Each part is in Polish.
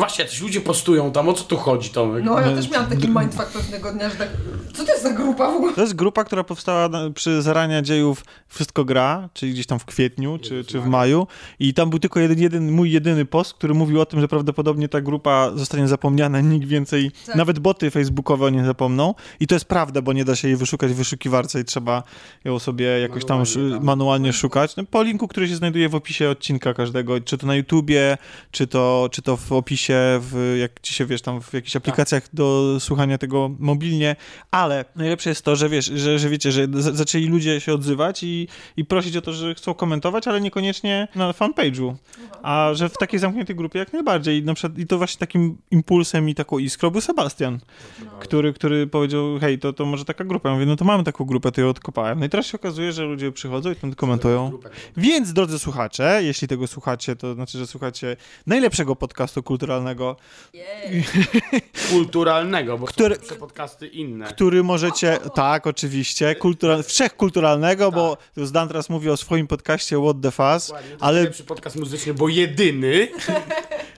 Właśnie, jacyś ludzie postują tam, o co tu chodzi, Tomek? No, ja też miałam taki mindfuck pewnego dnia, że tak, co to jest za grupa w ogóle? To jest grupa, która powstała przy zarania dziejów Wszystko Gra, czyli gdzieś tam w kwietniu czy, czy w maju. I tam był tylko jeden, jeden, mój jedyny post, który mówił o tym, że prawdopodobnie ta grupa zostanie zapomniana, nikt więcej, Tak. nawet boty facebookowe nie zapomną. I to jest prawda, bo nie da się jej wyszukać w wyszukiwarce i trzeba ją sobie jakoś tam Manualnie, tak. manualnie szukać. No, po linku, który się znajduje w opisie odcinka każdego, czy to na YouTubie, czy to, czy to w opisie, w, jak ci się wiesz, tam w jakichś aplikacjach do słuchania tego mobilnie, ale najlepsze jest to, że wiesz, że, że wiecie, że z- zaczęli ludzie się odzywać i, i prosić o to, że chcą komentować, ale niekoniecznie na fanpage'u, a że w takiej zamkniętej grupie jak najbardziej. I, na przykład, I to właśnie takim impulsem i taką iskrą był Sebastian, który, który powiedział, hej, to, to może taka grupa. Ja mówię, no to mamy taką grupę, to ją odkopałem. No i teraz się okazuje, że ludzie przychodzą i tam komentują. Więc, drodzy słuchacze, jeśli tego słuchacie, to znaczy, że słuchacie najlepszego podcastu kulturalnego, Kulturalnego, bo Które... są podcasty inne. który możecie, tak, oczywiście, kultura, wszechkulturalnego, bo Zdan teraz mówi o swoim podcaście What the Fuzz, ale najlepszy podcast muzyczny, bo jedyny.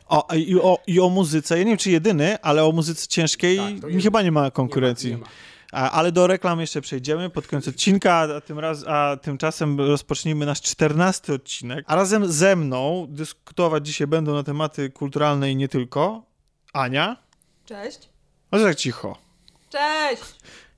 o, i, o, i o muzyce, ja nie wiem czy jedyny, ale o muzyce ciężkiej Tak, jest- chyba nie ma konkurencji. Nie ma, nie ma. Ale do reklam jeszcze przejdziemy pod koniec odcinka, a, tym raz, a tymczasem rozpocznijmy nasz czternasty odcinek. A razem ze mną dyskutować dzisiaj będą na tematy kulturalne i nie tylko Ania, Cześć. może tak cicho, Cześć!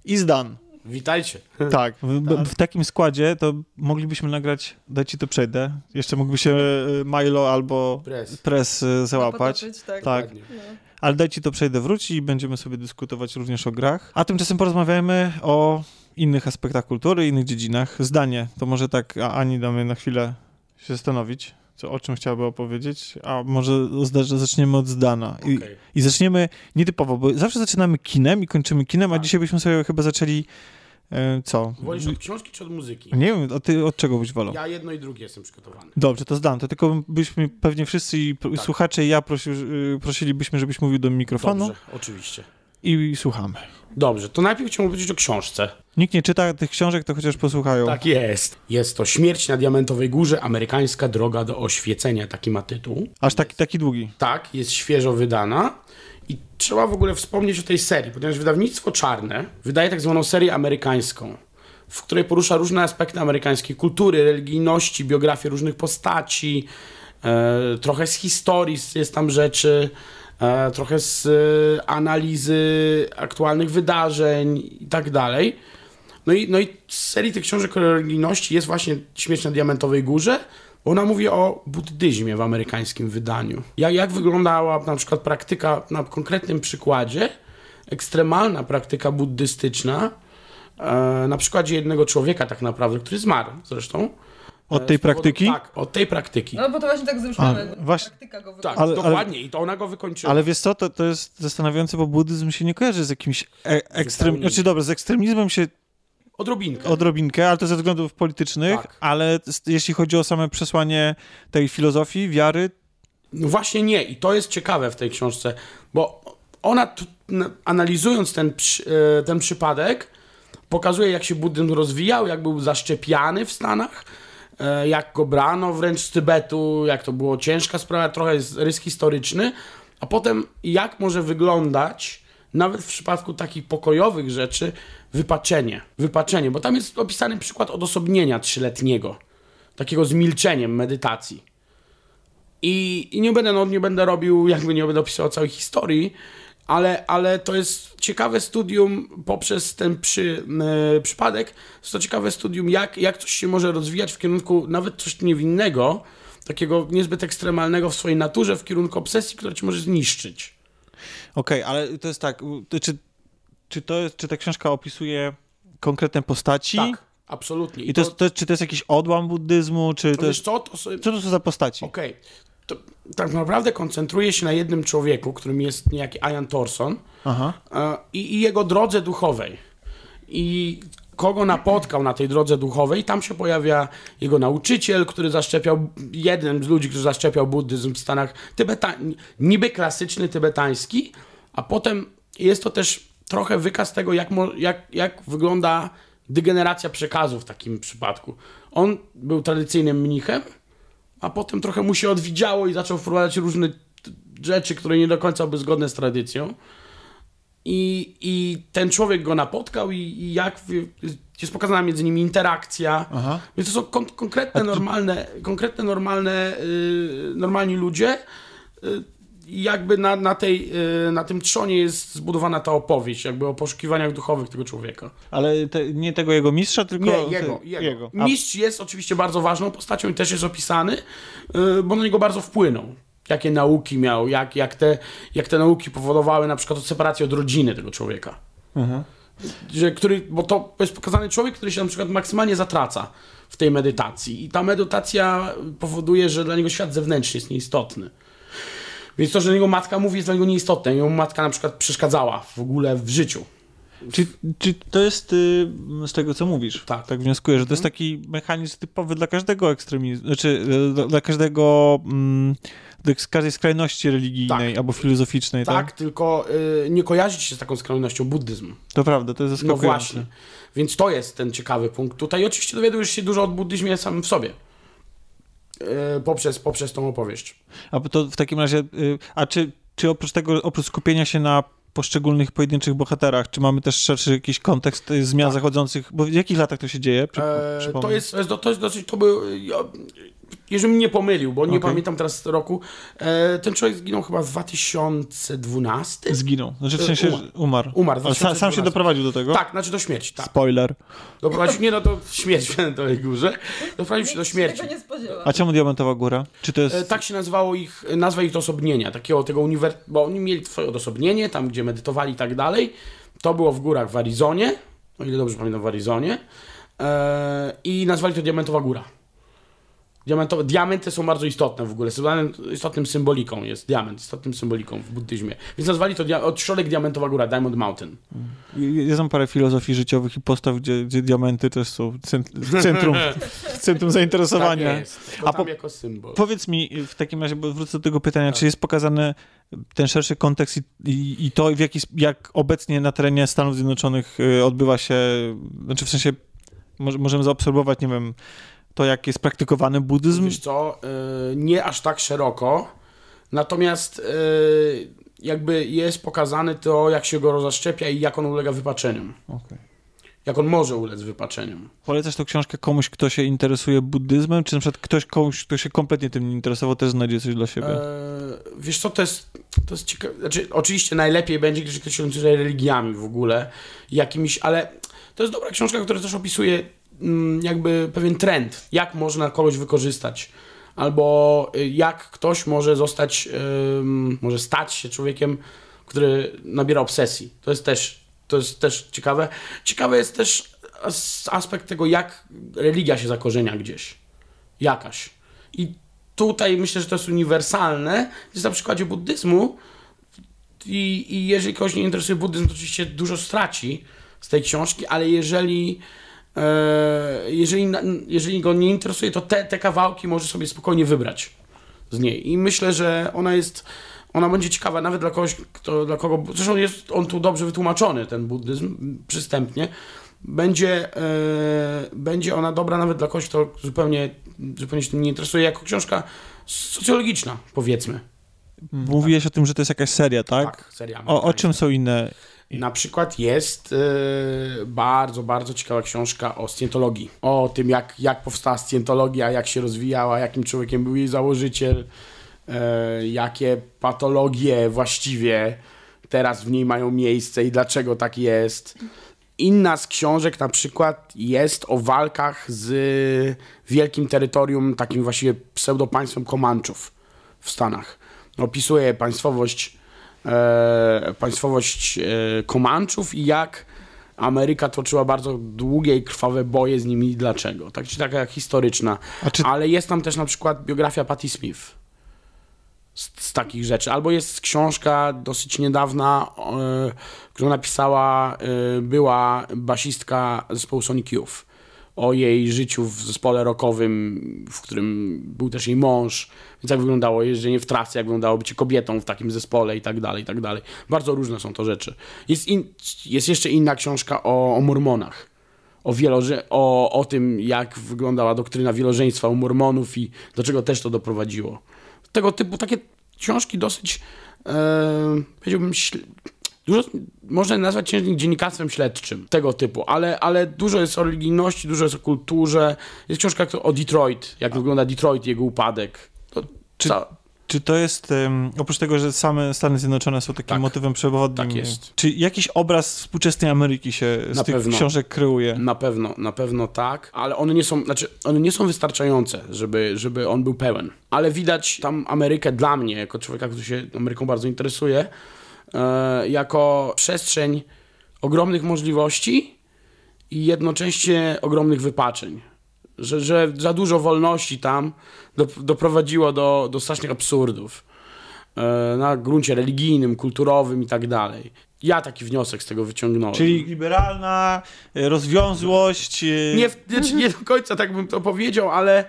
i Zdan. Witajcie. Tak, w, b- w takim składzie to moglibyśmy nagrać, daj ci to przejdę, jeszcze mógłby się e, Milo albo Press. Press e, załapać. Potoczyć, tak. Tak, Dokładnie. ale daj ci to przejdę wróci i będziemy sobie dyskutować również o grach. A tymczasem porozmawiajmy o innych aspektach kultury, innych dziedzinach. Zdanie, to może tak a Ani damy na chwilę się zastanowić, co, o czym chciałaby opowiedzieć, a może zaczniemy od Zdana. I, Okej. I zaczniemy nietypowo, bo zawsze zaczynamy kinem i kończymy kinem, a Tak. dzisiaj byśmy sobie chyba zaczęli e, co? Wolisz od książki czy od muzyki? Nie wiem, a ty od czego byś wolał? Ja jedno i drugie jestem przygotowany. Dobrze, to Zdan, to tylko byśmy pewnie wszyscy Tak. słuchacze i ja prosi, y, prosilibyśmy, żebyś mówił do mikrofonu Dobrze, oczywiście. I słuchamy. Dobrze, to najpierw chciałbym powiedzieć o książce. Nikt nie czyta tych książek, to chociaż posłuchają. Tak jest. Jest to Śmierć na Diamentowej Górze, amerykańska droga do oświecenia, taki ma tytuł. Aż taki, taki długi. Tak, jest świeżo wydana. I trzeba w ogóle wspomnieć o tej serii, ponieważ wydawnictwo Czarne wydaje tak zwaną serię amerykańską, w której porusza różne aspekty amerykańskiej kultury, religijności, biografie różnych postaci, e, trochę z historii jest tam rzeczy, trochę z e, analizy aktualnych wydarzeń i tak dalej. No i, no i z serii tych książek o religijności jest właśnie Śmierć na Diamentowej Górze, ona mówi o buddyzmie w amerykańskim wydaniu. Jak, jak wyglądała na przykład praktyka, na konkretnym przykładzie, ekstremalna praktyka buddystyczna, e, na przykładzie jednego człowieka tak naprawdę, który zmarł zresztą. Od tej powodu- praktyki? Tak, od tej praktyki. No bo to właśnie tak. A, właśnie- Praktyka go tak, wygląda. ale- dokładnie. I to ona go wykończyła. Ale wiesz co, to, to jest zastanawiające, bo buddyzm się nie kojarzy z jakimś e- ekstrem... Znaczy dobra, z ekstremizmem się Odrobinkę. odrobinkę, ale to ze względów politycznych, Tak. ale jeśli chodzi o same przesłanie tej filozofii, wiary, No właśnie nie. I to jest ciekawe w tej książce, bo ona analizując ten, e, ten przypadek, pokazuje jak się buddyzm rozwijał, jak był zaszczepiany w Stanach, jak go brano wręcz z Tybetu, jak to było ciężka sprawa, trochę jest rys historyczny, a potem jak może wyglądać nawet w przypadku takich pokojowych rzeczy wypaczenie. Wypaczenie, bo tam jest opisany przykład odosobnienia trzyletniego, takiego z milczeniem medytacji. I, I nie będę, no, nie będę robił, jakby nie będę opisywał całej historii, ale, ale to jest ciekawe studium poprzez ten przy, e, przypadek. Jest to ciekawe studium, jak, jak coś się może rozwijać w kierunku nawet coś niewinnego, takiego niezbyt ekstremalnego w swojej naturze, w kierunku obsesji, która ci może zniszczyć. Okej, ale to jest tak, to czy, czy, to jest, czy ta książka opisuje konkretne postaci? Tak, absolutnie. I to, jest, to, czy to jest jakiś odłam buddyzmu, czy to to wiesz jest... co, to Co to są za postaci? Okej. To tak naprawdę koncentruje się na jednym człowieku, którym jest niejaki Ian Thorson Aha. e, i, i jego drodze duchowej. I kogo napotkał na tej drodze duchowej, tam się pojawia jego nauczyciel, który zaszczepiał, jeden z ludzi, który zaszczepiał buddyzm w Stanach, tybeta, niby klasyczny tybetański, a potem jest to też trochę wykaz tego, jak, jak, jak wygląda degeneracja przekazu w takim przypadku. On był tradycyjnym mnichem, a potem trochę mu się odwidziało i zaczął wprowadzać różne rzeczy, które nie do końca były zgodne z tradycją. I, i ten człowiek go napotkał i, i jak jest pokazana między nimi interakcja. Aha. Więc to są kon- konkretne, normalne, konkretne, normalne, y, normalni ludzie. I jakby na, na, tej, y, na tym trzonie jest zbudowana ta opowieść, jakby o poszukiwaniach duchowych tego człowieka. Ale te, nie tego jego mistrza, tylko... Nie, jego. ty- jego. A, Mistrz jest oczywiście bardzo ważną postacią i też jest opisany, y, bo na niego bardzo wpłynął. Jakie nauki miał, jak, jak, te, jak te nauki powodowały na przykład separację od rodziny tego człowieka. Mhm. Że, który, bo to jest pokazany człowiek, który się na przykład maksymalnie zatraca w tej medytacji. I ta medytacja powoduje, że dla niego świat zewnętrzny jest nieistotny. Więc to, że jego matka mówi, jest dla niego nieistotne. Jego matka na przykład przeszkadzała w ogóle w życiu. Czy, czy to jest y, z tego, co mówisz? Tak. Tak wnioskuję, że to jest taki mechanizm typowy dla każdego ekstremizmu, znaczy y, dla, dla każdego, mm, dla każdej skrajności religijnej Tak. albo filozoficznej, tak? Tak, tylko y, nie kojarzyć się z taką skrajnością buddyzm. To prawda, to jest No zaskakujące. właśnie. Więc to jest ten ciekawy punkt tutaj. Oczywiście dowiadujesz się dużo o buddyzmie samym w sobie. Y, poprzez, poprzez tą opowieść. A to w takim razie, y, a czy, czy oprócz tego, oprócz skupienia się na poszczególnych pojedynczych bohaterach, czy mamy też szerszy jakiś kontekst y, zmian Tak. zachodzących, bo w jakich latach to się dzieje? Przy, E, przypomnij. to, jest, to, jest, dosyć, to był, jeżeli mnie nie pomylił, bo nie Okej. pamiętam teraz roku, e, ten człowiek zginął chyba w 2012. Zginął. Znaczy w E, sensie, umarł. umarł. Umarł Ale sam, sam się 2012. doprowadził do tego? Tak, znaczy do śmierci, tak. Spoiler. Doprowadził, nie no, to śmierć w tej górze. Doprowadził się do śmierci. spodziewa. A czemu Diamentowa Góra? Czy to jest... E, Tak się nazywało ich, nazwa ich odosobnienia, takiego tego uniwer... bo oni mieli swoje odosobnienie, tam gdzie medytowali i tak dalej. To było w górach w Arizonie, o ile dobrze pamiętam w Arizonie. E, I nazwali to Diamentowa Góra. Diamentowe, diamenty są bardzo istotne w ogóle. Istotnym symboliką jest diament, istotnym symboliką w buddyzmie. Więc nazwali to dia- od środek Diamentowa Góra, Diamond Mountain. Ja znam parę filozofii życiowych i postaw, gdzie, gdzie diamenty też są w centrum, w centrum zainteresowania. Tak jest. A tam po- jako symbol. Powiedz mi w takim razie, bo wrócę do tego pytania, Tak. czy jest pokazany ten szerszy kontekst i, i, i to, w jaki, jak obecnie na terenie Stanów Zjednoczonych y, odbywa się, znaczy w sensie może, możemy zaobserwować, nie wiem, to jak jest praktykowany buddyzm? Wiesz co, y, nie aż tak szeroko, natomiast y, jakby jest pokazane to, jak się go rozszczepia i jak on ulega wypaczeniom. Okej. Jak on może ulec wypaczeniom. Polecasz tą książkę komuś, kto się interesuje buddyzmem, czy na przykład ktoś, komuś, kto się kompletnie tym nie interesował, też znajdzie coś dla siebie? E, wiesz co, to jest, to jest ciekawe. Znaczy, oczywiście najlepiej będzie, gdy ktoś się interesuje religiami w ogóle, jakimiś, ale to jest dobra książka, która też opisuje jakby pewien trend, jak można kogoś wykorzystać. Albo y, jak ktoś może zostać, może stać się człowiekiem, który nabiera obsesji. To jest też, to jest też ciekawe. Ciekawy jest też as- aspekt tego, jak religia się zakorzenia gdzieś. Jakaś. I tutaj myślę, że to jest uniwersalne. Jest na przykładzie buddyzmu. I, I jeżeli kogoś nie interesuje buddyzm, to oczywiście dużo straci z tej książki, ale jeżeli, jeżeli, na- jeżeli go nie interesuje, to te, te kawałki może sobie spokojnie wybrać z niej. I myślę, że ona jest. Ona będzie ciekawa nawet dla kogoś, kto, dla kogo. Zresztą jest on tu dobrze wytłumaczony, ten buddyzm, przystępnie. Będzie, e, będzie ona dobra nawet dla kogoś, kto zupełnie, zupełnie się tym nie interesuje, jako książka socjologiczna, powiedzmy. Mówiłeś o tym, że to jest jakaś seria, tak? seria O, o czym są inne? Na przykład jest e, bardzo, bardzo ciekawa książka o scjentologii. O tym, jak, jak powstała scjentologia, jak się rozwijała, jakim człowiekiem był jej założyciel, e, jakie patologie właściwie teraz w niej mają miejsce i dlaczego tak jest. Inna z książek na przykład jest o walkach z wielkim terytorium, takim właściwie pseudopaństwem Komanczów w Stanach. Opisuje państwowość, e, państwowość e, Komanczów i jak Ameryka toczyła bardzo długie i krwawe boje z nimi i dlaczego. Tak czy taka historyczna. Czy Ale jest tam też na przykład biografia Patti Smith. Z, z takich rzeczy. Albo jest książka dosyć niedawna, e, którą napisała była basistka zespołu Sonic Youth. O jej życiu w zespole rockowym, w którym był też jej mąż. Więc jak wyglądało jeżdżenie w trasy, jak wyglądało bycie kobietą w takim zespole i tak dalej, i tak dalej. Bardzo różne są to rzeczy. Jest, in, jest jeszcze inna książka o, o mormonach o, wieloże- o, o tym, jak wyglądała doktryna wielożeństwa u mormonów i do czego też to doprowadziło. Tego typu takie książki dosyć, e, powiedziałbym, śl- dużo, można nazwać księżnik dziennikarstwem śledczym, tego typu, ale, ale dużo jest o religijności, dużo jest o kulturze. Jest książka o Detroit, jak wygląda Detroit, jego upadek. To, Czy- Czy to jest, em, oprócz tego, że same Stany Zjednoczone są takim Tak. motywem przewodnim, Tak jest. czy jakiś obraz współczesnej Ameryki się z Na tych pewno. książek kreuje? Na pewno, na pewno tak, ale one nie są, znaczy one nie są wystarczające, żeby, żeby on był pełen. Ale widać tam Amerykę dla mnie, jako człowieka, który się Ameryką bardzo interesuje, jako przestrzeń ogromnych możliwości i jednocześnie ogromnych wypaczeń. Że, że za dużo wolności tam do, doprowadziło do, do strasznych absurdów e, na gruncie religijnym, kulturowym i tak dalej. Ja taki wniosek z tego wyciągnąłem. Czyli liberalna, e, rozwiązłość. e, Nie, znaczy nie do końca tak bym to powiedział, ale,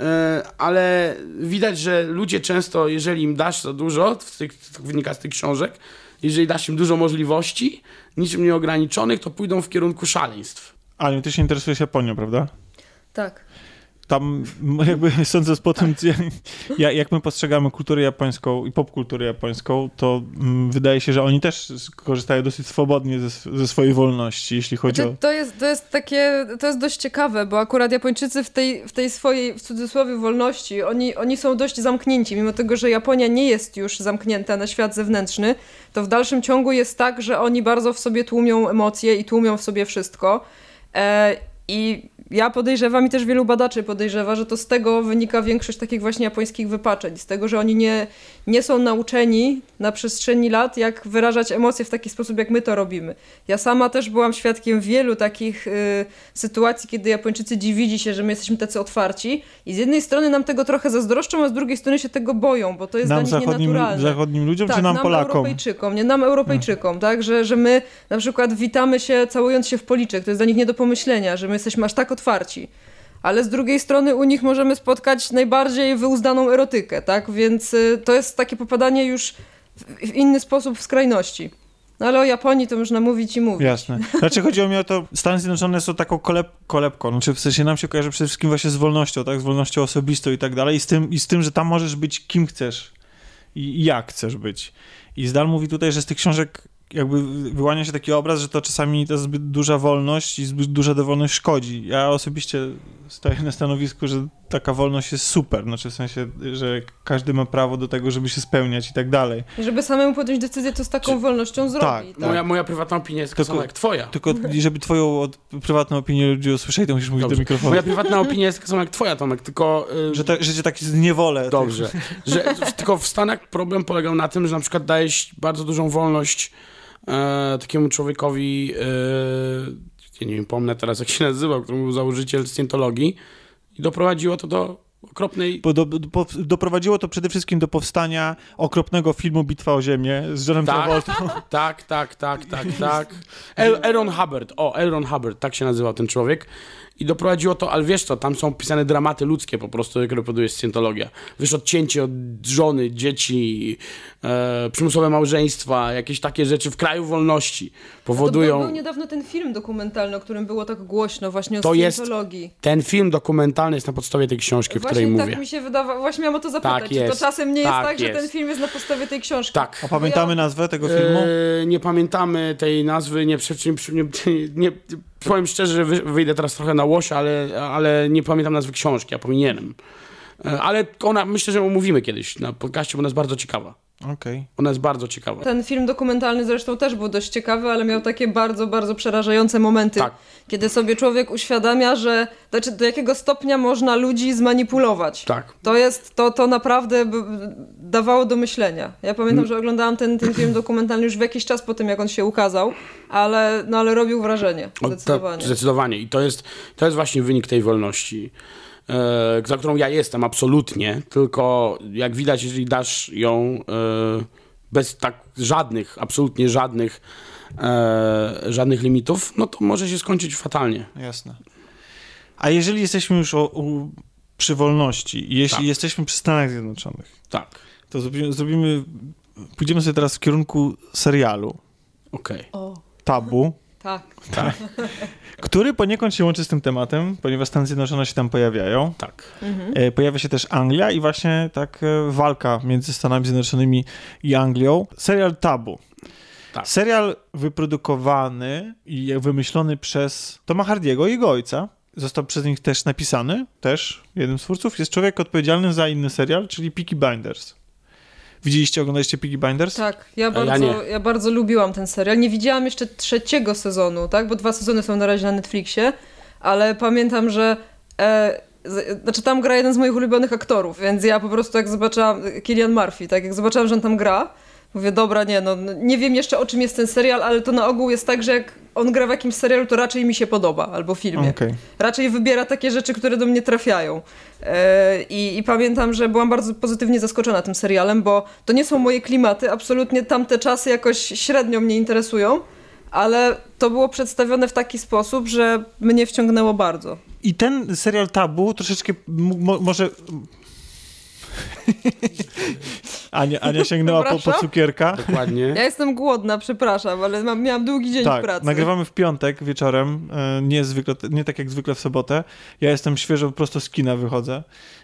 e, ale widać, że ludzie często, jeżeli im dasz za dużo, to wynika z tych książek, jeżeli dasz im dużo możliwości, niczym nieograniczonych, to pójdą w kierunku szaleństw. Ale ty się interesujesz Japonią, prawda? Tak. Tam jakby sądząc po tym, ja- jak my postrzegamy kulturę japońską i popkulturę japońską, to mm, wydaje się, że oni też korzystają dosyć swobodnie ze, ze swojej wolności, jeśli chodzi o... Znaczy, to, jest, to jest takie, to jest dość ciekawe, bo akurat Japończycy w tej, w tej swojej, w cudzysłowie, wolności, oni, oni są dość zamknięci, mimo tego, że Japonia nie jest już zamknięta na świat zewnętrzny, to w dalszym ciągu jest tak, że oni bardzo w sobie tłumią emocje i tłumią w sobie wszystko. E, I ja podejrzewam i też wielu badaczy podejrzewa, że to z tego wynika większość takich właśnie japońskich wypaczeń. Z tego, że oni nie, nie są nauczeni na przestrzeni lat, jak wyrażać emocje w taki sposób, jak my to robimy. Ja sama też byłam świadkiem wielu takich y, sytuacji, kiedy Japończycy dziwili się, że my jesteśmy tacy otwarci i z jednej strony nam tego trochę zazdroszczą, a z drugiej strony się tego boją, bo to jest Nam dla nich zachodnim, nienaturalne. zachodnim ludziom, Tak, czy nam, nam Polakom? Europejczykom, nie nam Europejczykom, tak, że, że my na przykład witamy się całując się w policzek, to jest dla nich nie do pomyślenia, że my jesteśmy aż tak otwarci. Ale z drugiej strony u nich możemy spotkać najbardziej wyuzdaną erotykę, tak, więc y, to jest takie popadanie już w, inny sposób w skrajności. No ale o Japonii to można mówić i mówić. Jasne. Znaczy chodziło mi o to, Stany Zjednoczone są taką koleb, kolebką, znaczy w sensie nam się kojarzy przede wszystkim właśnie z wolnością, tak, z wolnością osobistą i tak dalej i z tym, i z tym że tam możesz być kim chcesz i jak chcesz być. I Zdal mówi tutaj, że z tych książek jakby wyłania się taki obraz, że to czasami ta zbyt duża wolność i zbyt duża dowolność szkodzi. Ja osobiście stoję na stanowisku, że taka wolność jest super, znaczy w sensie, że każdy ma prawo do tego, żeby się spełniać i tak dalej. Żeby samemu podjąć decyzję, to z taką wolnością zrobi. tak. Tak, Moja, moja prywatna opinia jest taka Tylko- sama jak twoja. Tylko żeby twoją od, prywatną opinię ludzi usłyszeli, to musisz mówić Dobrze. do mikrofonu. Moja prywatna opinia jest taka sama jak twoja, Tomek, tylko... y, Że, ta, że cię tak zniewolę. Dobrze. Że, tylko w Stanach problem polegał na tym, że na przykład dajesz bardzo dużą wolność e, takiemu człowiekowi, e, nie wiem, pomnę teraz jak się nazywał, który był założyciel Scientologii i doprowadziło to do okropnej... Do, do, doprowadziło to przede wszystkim do powstania okropnego filmu Bitwa o Ziemię z Johnem Tak. Travoltą. Tak, tak, tak, tak, tak. Aaron Hubbard, o, Aaron Hubbard, tak się nazywał ten człowiek. I doprowadziło to, ale wiesz co, tam są pisane dramaty ludzkie po prostu, jak reproduje Scientologia. Wiesz, odcięcie od żony, dzieci, e, przymusowe małżeństwa, jakieś takie rzeczy w kraju wolności To był, powodują... był niedawno ten film dokumentalny, o którym było tak głośno właśnie o To jest- Scientologii. Ten film dokumentalny jest na podstawie tej książki, o Właśnie której tak mówię. mi się wydawało, właśnie miałam o to zapytać, Tak czy to jest. czasem nie jest Tak tak, że jest. ten film jest na podstawie tej książki. Tak. A pamiętamy nazwę tego filmu? E, nie pamiętamy tej nazwy, nie, nie, nie, nie powiem szczerze, że wy- wyjdę teraz trochę na łosia, ale, ale nie pamiętam nazwy książki, a powinienem. E, Ale ona, myślę, że omówimy kiedyś na podcaście, bo ona jest bardzo ciekawa. Okej. Ona jest bardzo ciekawa. Ten film dokumentalny zresztą też był dość ciekawy, ale miał takie bardzo, bardzo przerażające momenty, Tak. kiedy sobie człowiek uświadamia, że znaczy do jakiego stopnia można ludzi zmanipulować. Tak. To jest, to, to naprawdę dawało do myślenia. Ja pamiętam, że oglądałam ten, ten film dokumentalny już w jakiś czas po tym, jak on się ukazał, ale, no, ale robił wrażenie, O, zdecydowanie. Tak, zdecydowanie. I to jest, to jest właśnie wynik tej wolności, za którą ja jestem absolutnie, tylko jak widać, jeżeli dasz ją e, bez tak żadnych, absolutnie żadnych, e, żadnych limitów, no to może się skończyć fatalnie. Jasne. A jeżeli jesteśmy już o, u, przy wolności i jeśli Tak. jesteśmy przy Stanach Zjednoczonych, Tak, to zrobimy, zrobimy pójdziemy sobie teraz w kierunku serialu okej. O, Tabu. Tak. który poniekąd się łączy z tym tematem, ponieważ Stany Zjednoczone się tam pojawiają. Tak. E, Pojawia się też Anglia i właśnie tak e, walka między Stanami Zjednoczonymi i Anglią. Serial Tabu. Tak. Serial wyprodukowany i wymyślony przez Toma Hardiego i jego ojca. Został przez nich też napisany, też jednym z twórców. Jest człowiek odpowiedzialny za inny serial, czyli Peaky Blinders. Widzieliście, oglądaliście Peaky Blinders? Tak, ja ja bardzo, nie. ja, bardzo lubiłam ten serial. Nie widziałam jeszcze trzeciego sezonu, tak? Bo dwa sezony są na razie na Netflixie, ale pamiętam, że e, znaczy tam gra jeden z moich ulubionych aktorów, więc ja po prostu jak zobaczyłam Killian Murphy, tak jak zobaczyłam, że on tam gra, mówię, dobra, nie, no nie wiem jeszcze o czym jest ten serial, ale to na ogół jest tak, że jak on gra w jakimś serialu, to raczej mi się podoba, albo filmie. Okej. Raczej wybiera takie rzeczy, które do mnie trafiają. E, I, I pamiętam, że byłam bardzo pozytywnie zaskoczona tym serialem, bo to nie są moje klimaty, absolutnie tamte czasy jakoś średnio mnie interesują, ale to było przedstawione w taki sposób, że mnie wciągnęło bardzo. I ten serial Tabu troszeczkę może... Ania, Ania sięgnęła po, po cukierka. Dokładnie. Ja jestem głodna, przepraszam, ale mam, miałam długi dzień Tak, pracy. nagrywamy w piątek wieczorem, e, nie, zwykle, nie tak jak zwykle w sobotę. Ja jestem świeżo, prosto z kina wychodzę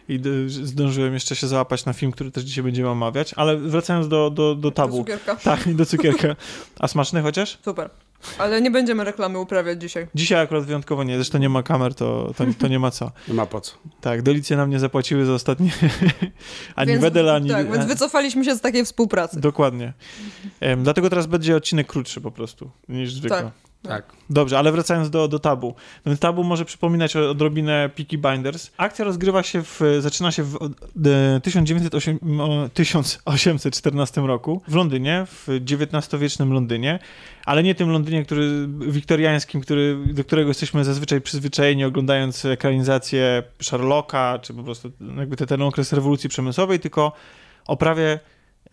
i zdążyłem jeszcze się załapać na film, który też dzisiaj będziemy omawiać, ale wracając do, do, do Do tabu. cukierka. Tak, i do cukierka. A smaczny chociaż? Super. Ale nie będziemy reklamy uprawiać dzisiaj. Dzisiaj akurat wyjątkowo nie, zresztą nie ma kamer, to, to, to nie ma co. Nie ma po co. Tak, delicje nam nie zapłaciły za ostatnie ani więc, Wedel, ani... Tak, więc wycofaliśmy się z takiej współpracy. Dokładnie. Em, dlatego teraz będzie odcinek krótszy po prostu niż zwykle. Tak. Tak. Dobrze, ale wracając do, do tabu. Więc tabu może przypominać odrobinę Peaky Blinders. Akcja rozgrywa się w, zaczyna się w e, 1908, o, 1814 roku w Londynie, w XIX-wiecznym Londynie, ale nie tym Londynie, który wiktoriańskim, który, do którego jesteśmy zazwyczaj przyzwyczajeni oglądając ekranizację Sherlocka, czy po prostu jakby ten, ten okres rewolucji przemysłowej, tylko o prawie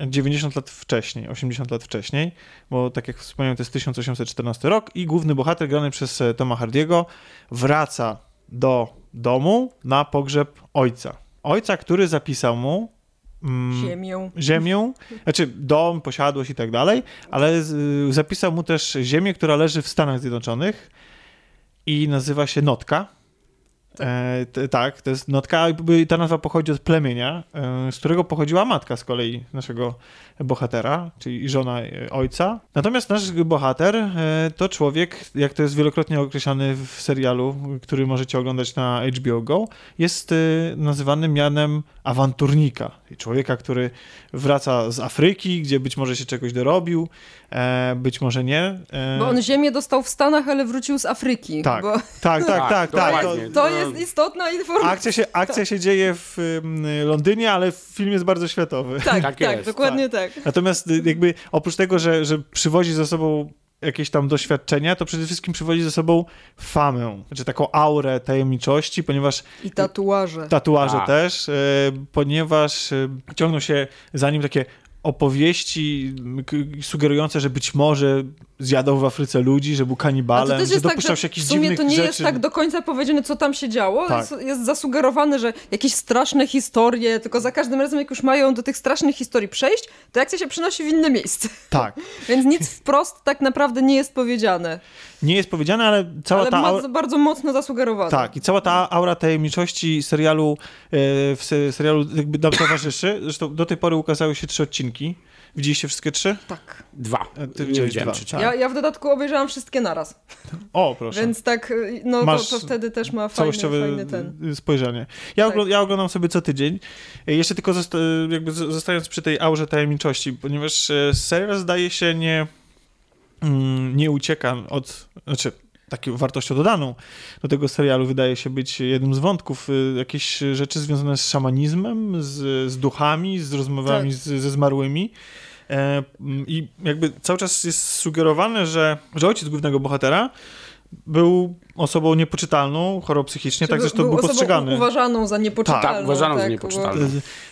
90 lat wcześniej, 80 lat wcześniej, bo tak jak wspomniałem, to jest 1814 rok i główny bohater grany przez e, Toma Hardiego wraca do domu na pogrzeb ojca. Ojca, który zapisał mu mm, Ziemią. ziemię, znaczy dom, posiadłość i tak dalej, ale zapisał mu też ziemię, która leży w Stanach Zjednoczonych i nazywa się Notka. E, t, tak, to jest Notka. Jakby Ta nazwa pochodzi od plemienia, e, z którego pochodziła matka z kolei naszego bohatera, czyli żona e, ojca. Natomiast nasz bohater e, to człowiek, jak to jest wielokrotnie określany w serialu, który możecie oglądać na HBO Go, jest e, nazywany mianem awanturnika. Człowieka, który wraca z Afryki, gdzie być może się czegoś dorobił, e, być może nie. E, Bo on ziemię dostał w Stanach, ale wrócił z Afryki. Tak. Bo tak, tak, tak, tak. To, dokładnie. to No, jest istotna informacja. akcja, się, akcja się dzieje w ym, Londynie, ale film jest bardzo światowy. Tak, Tak tak, dokładnie tak. Natomiast y, jakby oprócz tego, że, że przywozi ze sobą jakieś tam doświadczenia, to przede wszystkim przywozi ze sobą famę, znaczy taką aurę tajemniczości, ponieważ I tatuaże. tatuaże Tak. też, e, ponieważ e, ciągną się za nim takie opowieści sugerujące, że być może zjadał w Afryce ludzi, że był kanibalem, że tak, dopuszczał że się jakichś w sumie dziwnych to nie rzeczy. jest tak do końca powiedziane, co tam się działo. Tak. Jest, jest zasugerowane, że jakieś straszne historie, tylko za każdym razem, jak już mają do tych strasznych historii przejść, to akcja się przenosi w inne miejsce. Tak. Więc nic wprost tak naprawdę nie jest powiedziane. Nie jest powiedziane, ale cała ale ta aura... bardzo mocno zasugerowane. Tak, i cała ta aura tajemniczości serialu e, w se- serialu jakby nam towarzyszy. Zresztą do tej pory ukazały się trzy odcinki. Widzieliście wszystkie trzy? Tak. Dwa. E, ty widziałeś dwa. czy Tak. Ja, ja w dodatku obejrzałam wszystkie naraz. O, proszę. Więc tak, y, no to, Masz to wtedy też ma fajny, Całościowe fajny ten. spojrzenie. Ja, Tak. ogl- ja oglądam sobie co tydzień. E, Jeszcze tylko zosta- jakby zostając przy tej aurze tajemniczości, ponieważ serial zdaje się nie, mm, nie ucieka od... Znaczy, taką wartością dodaną do tego serialu wydaje się być jednym z wątków. y, Jakieś rzeczy związane z szamanizmem, z, z duchami, z rozmowami Tak. z, ze zmarłymi. E, I jakby cały czas jest sugerowane, że, że ojciec głównego bohatera był osobą niepoczytalną, chorą psychicznie, tak Żeby zresztą był osobą postrzegany. uważaną za niepoczytalną. Tak, uważaną za bo- niepoczytalną.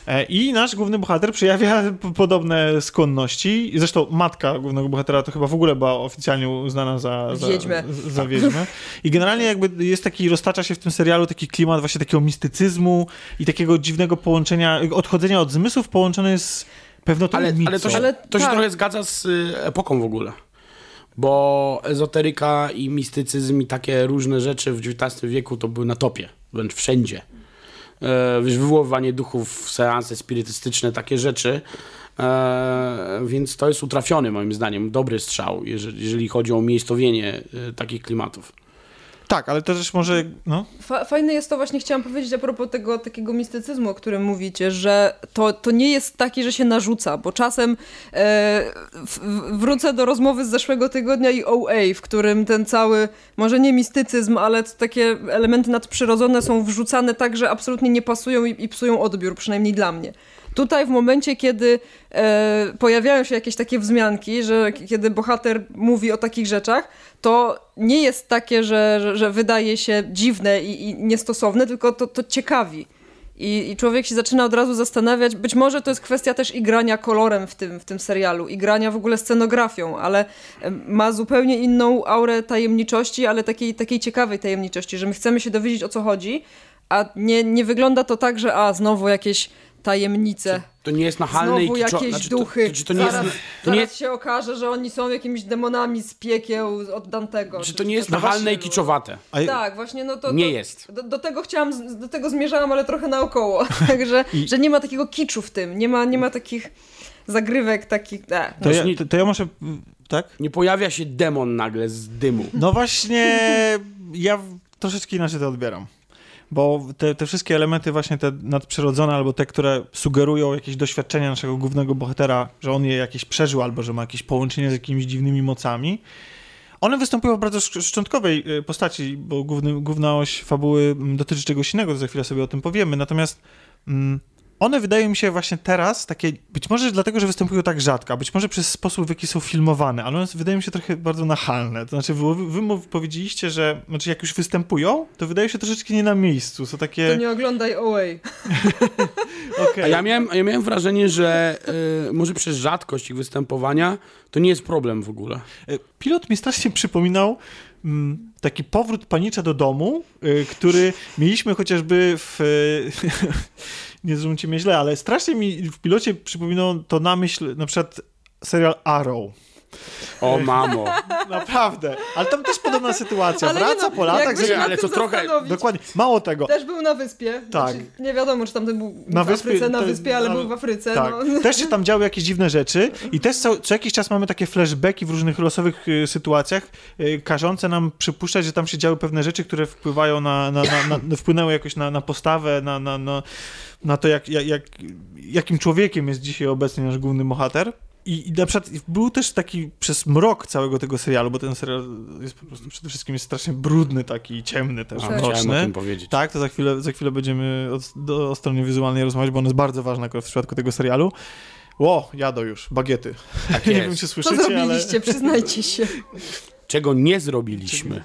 E, I nasz główny bohater przejawia podobne skłonności. Zresztą matka głównego bohatera to chyba w ogóle była oficjalnie uznana za, za, Wiedźmę. za, za wiedźmę. I generalnie jakby jest taki, roztacza się w tym serialu taki klimat właśnie takiego mistycyzmu i takiego dziwnego połączenia, odchodzenia od zmysłów połączony z pewną Ale, ale to się, Ale to się tak. trochę zgadza z y, epoką w ogóle. Bo ezoteryka i mistycyzm i takie różne rzeczy w XIX wieku to były na topie, wręcz wszędzie. E, wywoływanie duchów, seanse spirytystyczne, takie rzeczy. E, więc to jest utrafiony moim zdaniem, dobry strzał, jeżeli, jeżeli chodzi o umiejscowienie e, takich klimatów. Tak, ale to też może, no... Fa fajne jest to, właśnie chciałam powiedzieć a propos tego takiego mistycyzmu, o którym mówicie, że to, to nie jest taki, że się narzuca, bo czasem e, w, wrócę do rozmowy z zeszłego tygodnia i OA, w którym ten cały, może nie mistycyzm, ale takie elementy nadprzyrodzone są wrzucane tak, że absolutnie nie pasują i, i psują odbiór, przynajmniej dla mnie. Tutaj w momencie, kiedy e, pojawiają się jakieś takie wzmianki, że kiedy bohater mówi o takich rzeczach, to nie jest takie, że, że, że wydaje się dziwne i, i niestosowne, tylko to, to ciekawi. I, I, człowiek się zaczyna od razu zastanawiać, być może to jest kwestia też i grania kolorem w tym, w tym serialu, i grania w ogóle scenografią, ale ma zupełnie inną aurę tajemniczości, ale takiej, takiej ciekawej tajemniczości, że my chcemy się dowiedzieć o co chodzi, a nie, nie wygląda to tak, że a, znowu jakieś tajemnice. To nie jest nachalne Znowu i kiczo... jakieś znaczy, duchy. To, to, to, nie zaraz, jest, to nie zaraz się okaże, że oni są jakimiś demonami z piekieł od Dantego. Czy to nie jest coś nachalne i takiego. kiczowate? A, Tak, właśnie no to... Nie to, jest. Do, do tego chciałam, do tego zmierzałam, ale trochę naokoło. Także, I- że nie ma takiego kiczu w tym, nie ma, nie ma takich zagrywek takich... E, To ja, nie- to, to ja może, tak? Nie pojawia się demon nagle z dymu. No właśnie, ja troszeczkę inaczej to odbieram. Bo te, te wszystkie elementy właśnie te nadprzyrodzone, albo te, które sugerują jakieś doświadczenia naszego głównego bohatera, że on je jakieś przeżył, albo że ma jakieś połączenie z jakimiś dziwnymi mocami, one występują w bardzo szczątkowej y, postaci, bo główny, główna oś fabuły mm, dotyczy czegoś innego, to za chwilę sobie o tym powiemy. Natomiast mm, one wydają mi się właśnie teraz takie, być może dlatego, że występują tak rzadko, a być może przez sposób, w jaki są filmowane, ale one wydają mi się trochę bardzo nachalne. To znaczy, wy, wy powiedzieliście, że znaczy jak już występują, to wydają się troszeczkę nie na miejscu. Są to takie. nie oglądaj OA. okej. A ja miałem, ja miałem wrażenie, że y, może przez rzadkość ich występowania to nie jest problem w ogóle. E, Pilot mi strasznie przypominał mm, taki powrót panicza do domu, y, który mieliśmy chociażby w. nie zrozumcie mnie źle, ale strasznie mi w pilocie przypominał to na myśl na przykład serial Arrow. O mamo. Naprawdę. Ale tam też podobna sytuacja. Ale nie Wraca no, po latach. ale to trochę-. Dokładnie. Mało tego. Też był na wyspie. Tak. Znaczy, nie wiadomo, czy tam ten był Na w wyspie, Afryce, na wyspie, ale ale- był w Afryce. Tak. No. Też się tam działy jakieś dziwne rzeczy i też co, co jakiś czas mamy takie flashbacki w różnych losowych y, sytuacjach, y, każące nam przypuszczać, że tam się działy pewne rzeczy, które wpływają na, na, na, na wpłynęły jakoś na, na postawę, na, na, na, na to, jak, jak, jak, jakim człowiekiem jest dzisiaj obecnie nasz główny bohater. I, I na przykład był też taki przez mrok całego tego serialu, bo ten serial jest po prostu przede wszystkim jest strasznie brudny, taki ciemny też, A, chciałem o mroczny. tym powiedzieć. Tak, to za chwilę, za chwilę będziemy o, do, o stronie wizualnej rozmawiać, bo ona jest bardzo ważna akurat w przypadku tego serialu. Ło, jadą już, bagiety. Tak Nie wiem, czy słyszycie, ale... zrobiliście? Przyznajcie się. Czego nie zrobiliśmy.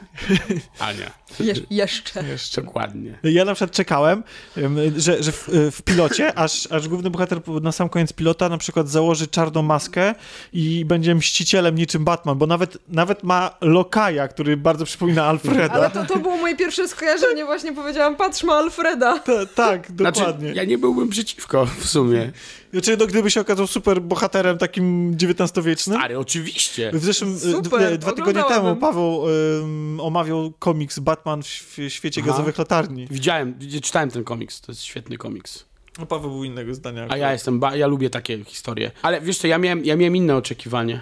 Ania, Je jeszcze. Jeszcze. dokładnie. Ja na przykład czekałem, em, że, że w, w pilocie, aż, aż główny bohater na sam koniec pilota na przykład założy czarną maskę i będzie mścicielem niczym Batman, bo nawet, nawet ma lokaja, który bardzo przypomina Alfreda. Ale to, to było moje pierwsze skojarzenie. Właśnie powiedziałam, patrz, ma Alfreda. Ta- tak, Znaczy, dokładnie. ja nie byłbym przeciwko w sumie. Znaczy, no, gdyby się okazał super bohaterem takim XIX-wiecznym. Ale oczywiście. W zeszłym, Super, d- dwa tygodnie temu. Paweł ym, omawiał komiks Batman w, św- świecie Aha. gazowych latarni. Widziałem, czytałem ten komiks, to jest świetny komiks. No, Paweł był innego zdania. A ja jestem, ba- ja lubię takie historie. Ale wiesz co, ja miałem, ja miałem inne oczekiwanie.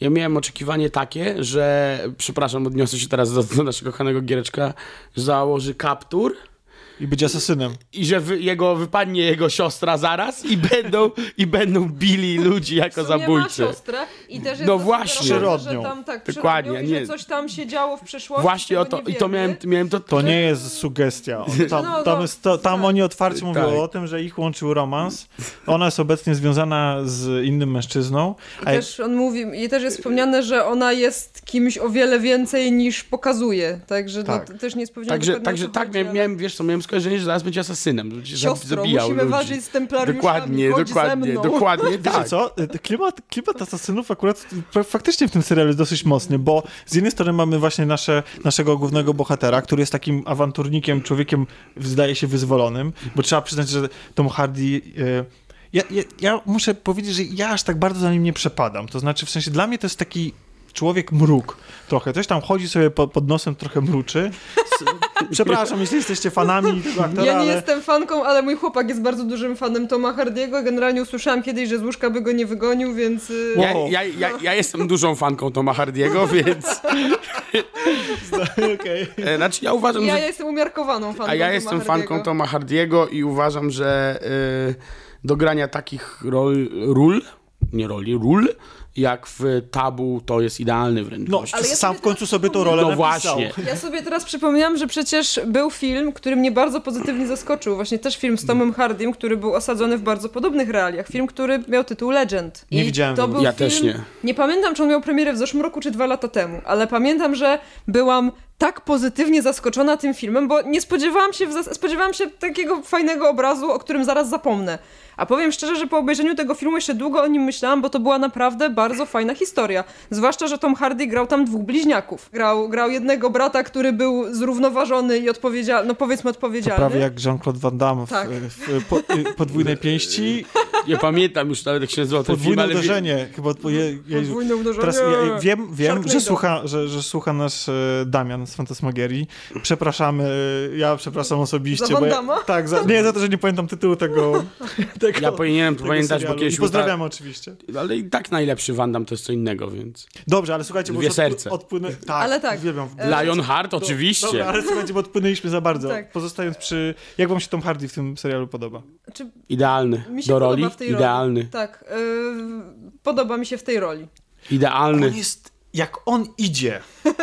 Ja miałem oczekiwanie takie, że, przepraszam, odniosę się teraz do, do naszego kochanego Giereczka, że założy kaptur I być asasynem. i że wy, jego, wypadnie jego siostra zaraz i będą, i będą bili ludzi jako zabójcy. ma siostrę i też jest No właśnie. Przyrodnią. Że tam, tak, Dokładnie, i nie. że coś tam się działo w przeszłości. Właśnie o to, nie i to miałem, miałem to... To nie jest sugestia. Tam, No, tam, no, jest to, tam tak. oni otwarcie mówią Tak. o tym, że ich łączył romans. Ona jest obecnie związana z innym mężczyzną. I też on mówi, i też jest wspomniane, że ona jest kimś o wiele więcej niż pokazuje. Także Tak. no, to też nie jest powiedziane Także, także tak, miałem, miałem, wiesz co, miałem skojarzenie, że zaraz będzie asasynem. będzie Siostro, zabijał musimy ludzi. walczyć z templariuszami. Dokładnie, dokładnie, mną. dokładnie Wiecie tak. co? Klimat, klimat asasynów akurat fa- faktycznie w tym serialu jest dosyć mocny, bo z jednej strony mamy właśnie nasze, naszego głównego bohatera, który jest takim awanturnikiem, człowiekiem zdaje się wyzwolonym, bo trzeba przyznać, że Tom Hardy... e, Ja, ja, ja muszę powiedzieć, że ja aż tak bardzo za nim nie przepadam. To znaczy, w sensie dla mnie to jest taki człowiek mruk trochę. Coś tam chodzi sobie pod, pod nosem, trochę mruczy. Przepraszam, jeśli jesteście fanami tego aktora, Ja nie ale... jestem fanką, ale mój chłopak jest bardzo dużym fanem Toma Hardiego. Generalnie usłyszałam kiedyś, że z łóżka by go nie wygonił, więc... y, Wow. Ja, ja, ja, ja jestem dużą fanką Toma Hardiego, więc... Okej. e, Znaczy ja uważam, Ja że... jestem umiarkowaną fanką A ja Toma jestem Hardiego. fanką Toma Hardiego i uważam, że y, do grania takich rol, ról, nie roli, ról, jak w Tabu, to jest idealny wręcz No. Ale ja sam w końcu sobie tą rolę No napisał. właśnie. Ja sobie teraz przypomniałam, że przecież był film, który mnie bardzo pozytywnie zaskoczył. Właśnie też film z Tomem Hardym, który był osadzony w bardzo podobnych realiach. Film, który miał tytuł Legend. Nie I widziałem to był Ja film, też nie. Nie pamiętam, czy on miał premierę w zeszłym roku, czy dwa lata temu, ale pamiętam, że byłam tak pozytywnie zaskoczona tym filmem, bo nie spodziewałam się, w zas- spodziewałam się takiego fajnego obrazu, o którym zaraz zapomnę. A powiem szczerze, że po obejrzeniu tego filmu jeszcze długo o nim myślałam, bo to była naprawdę bardzo fajna historia. Zwłaszcza, że Tom Hardy grał tam dwóch bliźniaków. Grał, grał jednego brata, który był zrównoważony i odpowiedzialny, no powiedzmy To odpowiedzialny. prawie jak Jean-Claude Van Damme w, Tak. w po, y, podwójnej pięści. Nie pamiętam już nawet jak się nazywał ten film, Podwójne ale... wie- uderzenie. Chyba, po- je, je, Podwójne uderzenie. Teraz ja wiem, wiem że, słucha, że, że słucha nas e, Damian z Fantasmagierii. Przepraszamy, e, ja przepraszam osobiście. Za Van bo ja, Damme? tak, za, nie za to, że nie pamiętam tytułu tego. Tego Ja powinienem tego pamiętać, bo serialu. kiedyś... I pozdrawiamy oczywiście. Ale i tak najlepszy Van Damme to jest co innego, więc... Dobrze, ale słuchajcie, bo Dwie serce. Odpłynę, tak, Ale tak. Uwielbiam. E, Lionheart oczywiście. Dobra, ale słuchajcie, bo odpłynęliśmy za bardzo. Tak. Pozostając przy... Jak wam się Tom Hardy w tym serialu podoba? Czy Idealny. mi się Do podoba roli? w tej Idealny. roli. Tak, yy, podoba mi się w tej roli. Idealny. On jest... Jak on idzie...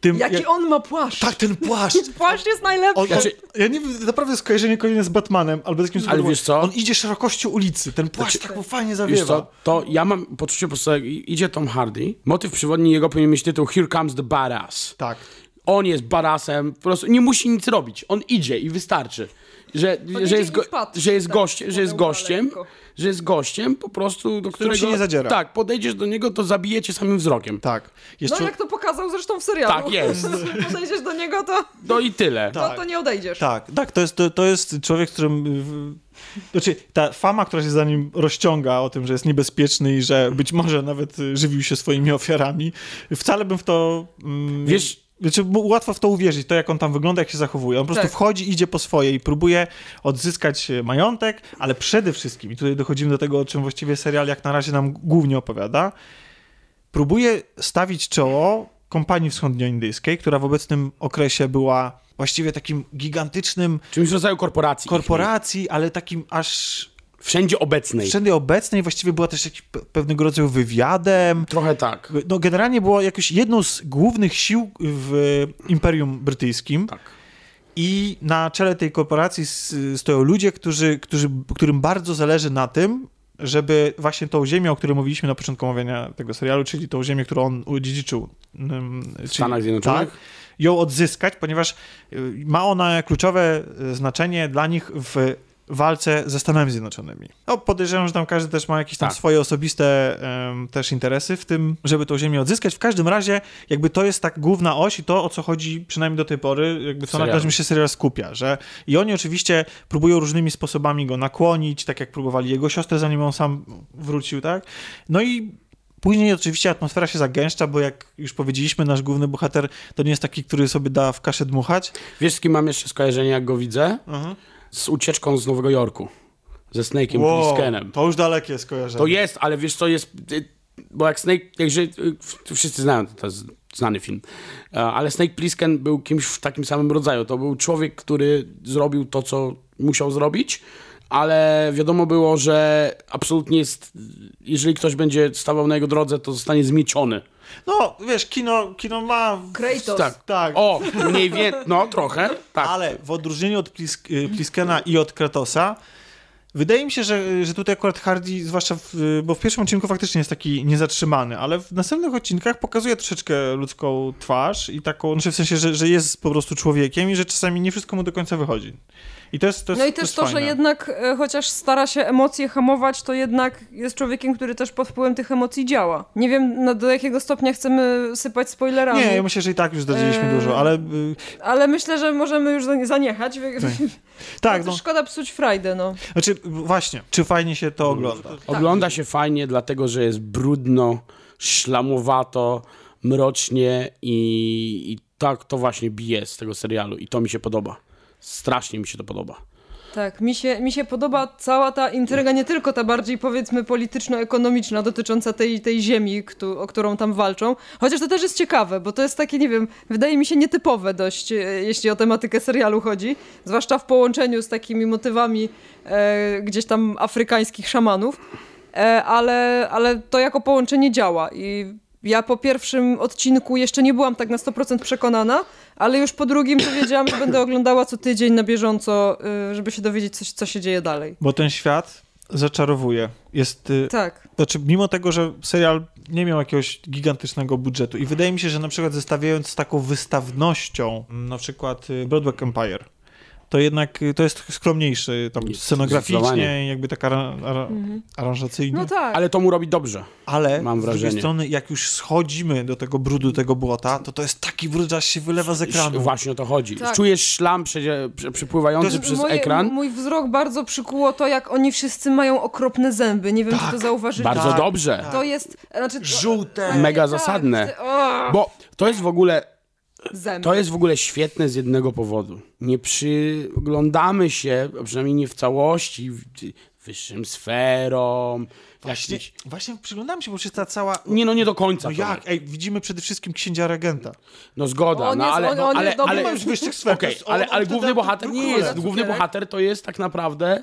Tym, Jaki jak, on ma płaszcz! Tak, ten płaszcz. Płaszcz jest najlepszy! On, Znaczy- on, ja nie wiem, naprawdę skojarzenie kolejne z Batmanem, albo z jakimś Ale wiesz co? On idzie szerokością ulicy, ten płaszcz Znaczy- tak mu fajnie Wiesz zawiewa. co, to ja mam poczucie po prostu, jak idzie Tom Hardy, motyw przewodni jego powinien mieć tytuł Here Comes the Badass. Tak. On jest badassem, po prostu nie musi nic robić. On idzie i wystarczy. Że, że, jest, go, patrzy, że jest tak, gościem, że jest gościem, że jest gościem po prostu, do którego... się nie zadziera. Tak, podejdziesz do niego, to zabijecie samym wzrokiem. Tak. Jest No jak to pokazał zresztą w serialu. Tak jest. Podejdziesz do niego, to, No i tyle. to, to nie odejdziesz. Tak, tak, to jest, to, to jest człowiek, którym... Znaczy, ta fama, która się za nim rozciąga o tym, że jest niebezpieczny i że być może nawet żywił się swoimi ofiarami, wcale bym w to... Mm, Wiesz- Znaczy, bo łatwo w to uwierzyć, to jak on tam wygląda, jak się zachowuje. On po prostu Tak. wchodzi, idzie po swoje i próbuje odzyskać e, majątek, ale przede wszystkim, i tutaj dochodzimy do tego, o czym właściwie serial jak na razie nam głównie opowiada, próbuje stawić czoło kompanii wschodnioindyjskiej, która w obecnym okresie była właściwie takim gigantycznym Czymś w rodzaju korporacji. korporacji, ale takim aż Wszędzie obecnej. wszędzie obecnej, właściwie była też jakiś pe- pewnego rodzaju wywiadem. Trochę tak. No generalnie była jakoś jedną z głównych sił w Imperium Brytyjskim. Tak. I na czele tej korporacji stoją ludzie, którzy, którzy, którym bardzo zależy na tym, żeby właśnie tą ziemię, o której mówiliśmy na początku omawiania tego serialu, czyli tą ziemię, którą on odziedziczył W Stanach Zjednoczonych? tak, ją odzyskać, ponieważ y, ma ona kluczowe y, znaczenie dla nich w walce ze Stanami Zjednoczonymi. No, podejrzewam, że tam każdy też ma jakieś tam Tak. swoje osobiste em, też interesy w tym, żeby tą ziemię odzyskać. W każdym razie jakby to jest tak główna oś i to, o co chodzi przynajmniej do tej pory, jakby co na każdym się serial skupia, że i oni oczywiście próbują różnymi sposobami go nakłonić, tak jak próbowali jego siostrę, zanim on sam wrócił, tak? No i Później oczywiście atmosfera się zagęszcza, bo jak już powiedzieliśmy, nasz główny bohater to nie jest taki, który sobie da w kaszę dmuchać. Wiesz, z kim mam jeszcze skojarzenie, jak go widzę? Z ucieczką z Nowego Jorku. Ze Snake'iem Plisskenem. to już dalekie skojarzenie. To jest, ale wiesz co jest... y, Bo jak Snake... Jakże, y, wszyscy znają, jest znany film. Ale Snake Plissken był kimś w takim samym rodzaju. To był człowiek, który zrobił to, co musiał zrobić, ale wiadomo było, że absolutnie jest... Jeżeli ktoś będzie stawał na jego drodze, to zostanie zmieciony. No, wiesz, kino, kino ma... Kratos. Tak. Tak. O, mniej więcej... No, trochę. Tak. Ale w odróżnieniu od Plisk y, Pliskena i od Kratosa, wydaje mi się, że, że tutaj akurat Hardy, zwłaszcza w, bo w pierwszym odcinku faktycznie jest taki niezatrzymany, ale w następnych odcinkach pokazuje troszeczkę ludzką twarz i taką, znaczy w sensie, że, że jest po prostu człowiekiem i że czasami nie wszystko mu do końca wychodzi. I to jest to jest, No i to też jest to, że jednak e, chociaż stara się emocje hamować, to jednak jest człowiekiem, który też pod wpływem tych emocji działa. Nie wiem na, do jakiego stopnia chcemy sypać spoilerami, Nie, ja myślę, że i tak już zdradziliśmy Eee, dużo, ale y, ale myślę, że możemy już zanie- zaniechać. tak, no. no, to szkoda psuć frajdę, no. znaczy właśnie, czy fajnie się to ogląda? Ogląda się fajnie, dlatego że jest brudno, szlamowato, mrocznie i, i tak to właśnie bije z tego serialu i to mi się podoba. Strasznie mi się to podoba. Tak, mi się, mi się podoba cała ta intryga, nie tylko ta bardziej powiedzmy polityczno-ekonomiczna dotycząca tej, tej ziemi, któ- o którą tam walczą, chociaż to też jest ciekawe, bo to jest takie, nie wiem, wydaje mi się nietypowe dość, e, jeśli o tematykę serialu chodzi, zwłaszcza w połączeniu z takimi motywami e, gdzieś tam afrykańskich szamanów, e, ale, ale to jako połączenie działa i ja po pierwszym odcinku jeszcze nie byłam tak na 100% przekonana, ale już po drugim powiedziałam, że będę oglądała co tydzień na bieżąco, y, żeby się dowiedzieć, coś, co się dzieje dalej. Bo ten świat zaczarowuje. Jest... y, Tak. Znaczy, mimo tego, że serial nie miał jakiegoś gigantycznego budżetu i wydaje mi się, że na przykład zestawiając z taką wystawnością, na przykład y, Broadway Empire, to jednak y, to jest skromniejszy tam Jest scenograficznie, jakby tak ara, ara, aranżacyjnie. No tak. Ale to mu robi dobrze. Ale Mam z drugiej wrażenie. strony, jak już schodzimy do tego brudu, tego błota, to to jest taki brud, że aż się wylewa z ekranu. Właśnie o to chodzi. Tak. Czujesz szlam To jest- przez Moje- ekran. Mój wzrok bardzo przykuło to, jak oni wszyscy mają okropne zęby. Nie wiem, czy Tak, to zauważyli. Bardzo Tak, dobrze. To jest... Znaczy, Żółte. Mega tak, zasadne. o, Bo to jest w ogóle Zęby. To jest w ogóle świetne z jednego powodu. Nie przyglądamy się, a przynajmniej nie w całości, wyższym sferom. Właśnie, Jakimś... właśnie przyglądam się, bo przecież ta cała... Nie, no nie do końca. No jak? Ej, widzimy przede wszystkim księcia regenta. No zgoda, On no jest- ale, on- no, on ale, jest dobry, ale, ma już wyższych sfer. Jest- on- ale, ale wtedy główny bohater nie jest. Główny bohater to jest tak naprawdę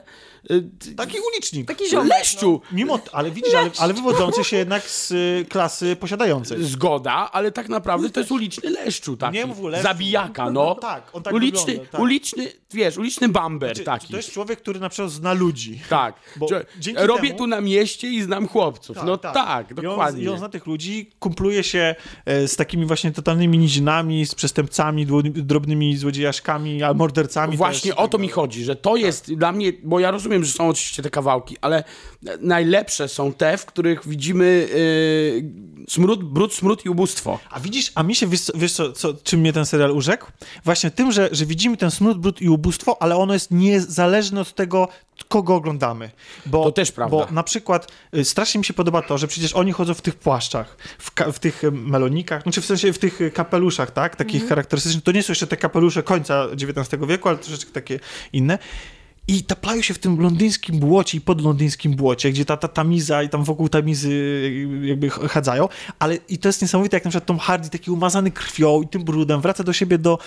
Taki ulicznik. Taki ziomek. no. leszczu. Mimo, ale widzisz, ale, ale wywodzący się jednak z y, klasy posiadającej. Zgoda, ale tak naprawdę to jest uliczny leszczu taki. Nie mów leszczu. Zabijaka, no. Tak, on tak uliczny, wygląda, tak. uliczny, wiesz, uliczny bamber Czy, taki. to jest człowiek, który na przykład zna ludzi. Tak. Bo robię temu- tu na mieście i znam chłopców. no tak, I dokładnie. on, I on zna tych ludzi, kumpluje się e, z takimi właśnie totalnymi nizinami, z przestępcami, drobnymi złodziejaszkami, a mordercami Właśnie też, o to tak mi chodzi, że to jest dla mnie, bo ja rozumiem, że są oczywiście te kawałki, ale najlepsze są te, w których widzimy yy, smród, brud, smród i ubóstwo. A widzisz, a mi się, wiesz, co- wiesz co, co, czym mnie ten serial urzekł? Właśnie tym, że, że widzimy ten smród, brud i ubóstwo, ale ono jest niezależne od tego, kogo oglądamy. Bo, To też prawda. Bo na przykład y, strasznie mi się podoba to, że przecież oni chodzą w tych płaszczach, w, ka- w tych y, melonikach, znaczy w sensie w tych y, kapeluszach, tak? Takich charakterystycznych. To nie są jeszcze te kapelusze końca XIX wieku, ale troszeczkę takie inne. I taplają się w tym londyńskim błocie i pod londyńskim błocie, gdzie ta, ta tamiza i tam wokół tamizy y, jakby ch- chadzają, ale i to jest niesamowite, jak na przykład Tom Hardy taki umazany krwią i tym brudem wraca do siebie do,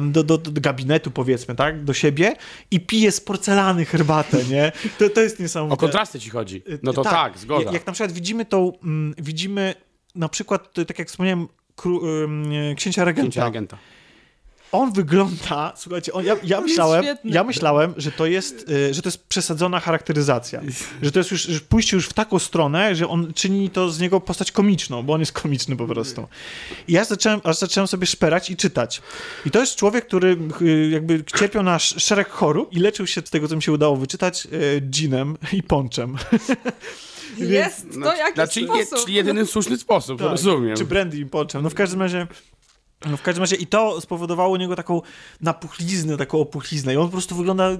do, do, do gabinetu powiedzmy, tak, do siebie i pije z porcelany herbatę, nie? To, to jest niesamowite. O kontrasty ci chodzi. No to tak, zgoda. Jak, jak na przykład widzimy tą, mm, widzimy na przykład, y, tak jak wspomniałem, kru, księcia regenta. Księcia agenta. On wygląda, słuchajcie, on, ja, ja, myślałem, ja myślałem, że to jest, y, że to jest przesadzona charakteryzacja. Że to jest już że pójście już w taką stronę, że on czyni to z niego postać komiczną, bo on jest komiczny po prostu. I ja zacząłem, aż zacząłem sobie szperać i czytać. I to jest człowiek, który y, jakby cierpiał na sz- szereg chorób i leczył się z tego, co mi się udało wyczytać, y, ginem i ponczem. Jest to jakiś Znaczy, je, sposób. czyli jedyny słuszny sposób, Tak. rozumiem. Czy brandy i ponczem. No w każdym razie... No w każdym razie i to spowodowało u niego taką napuchliznę, taką opuchliznę i on po prostu wygląda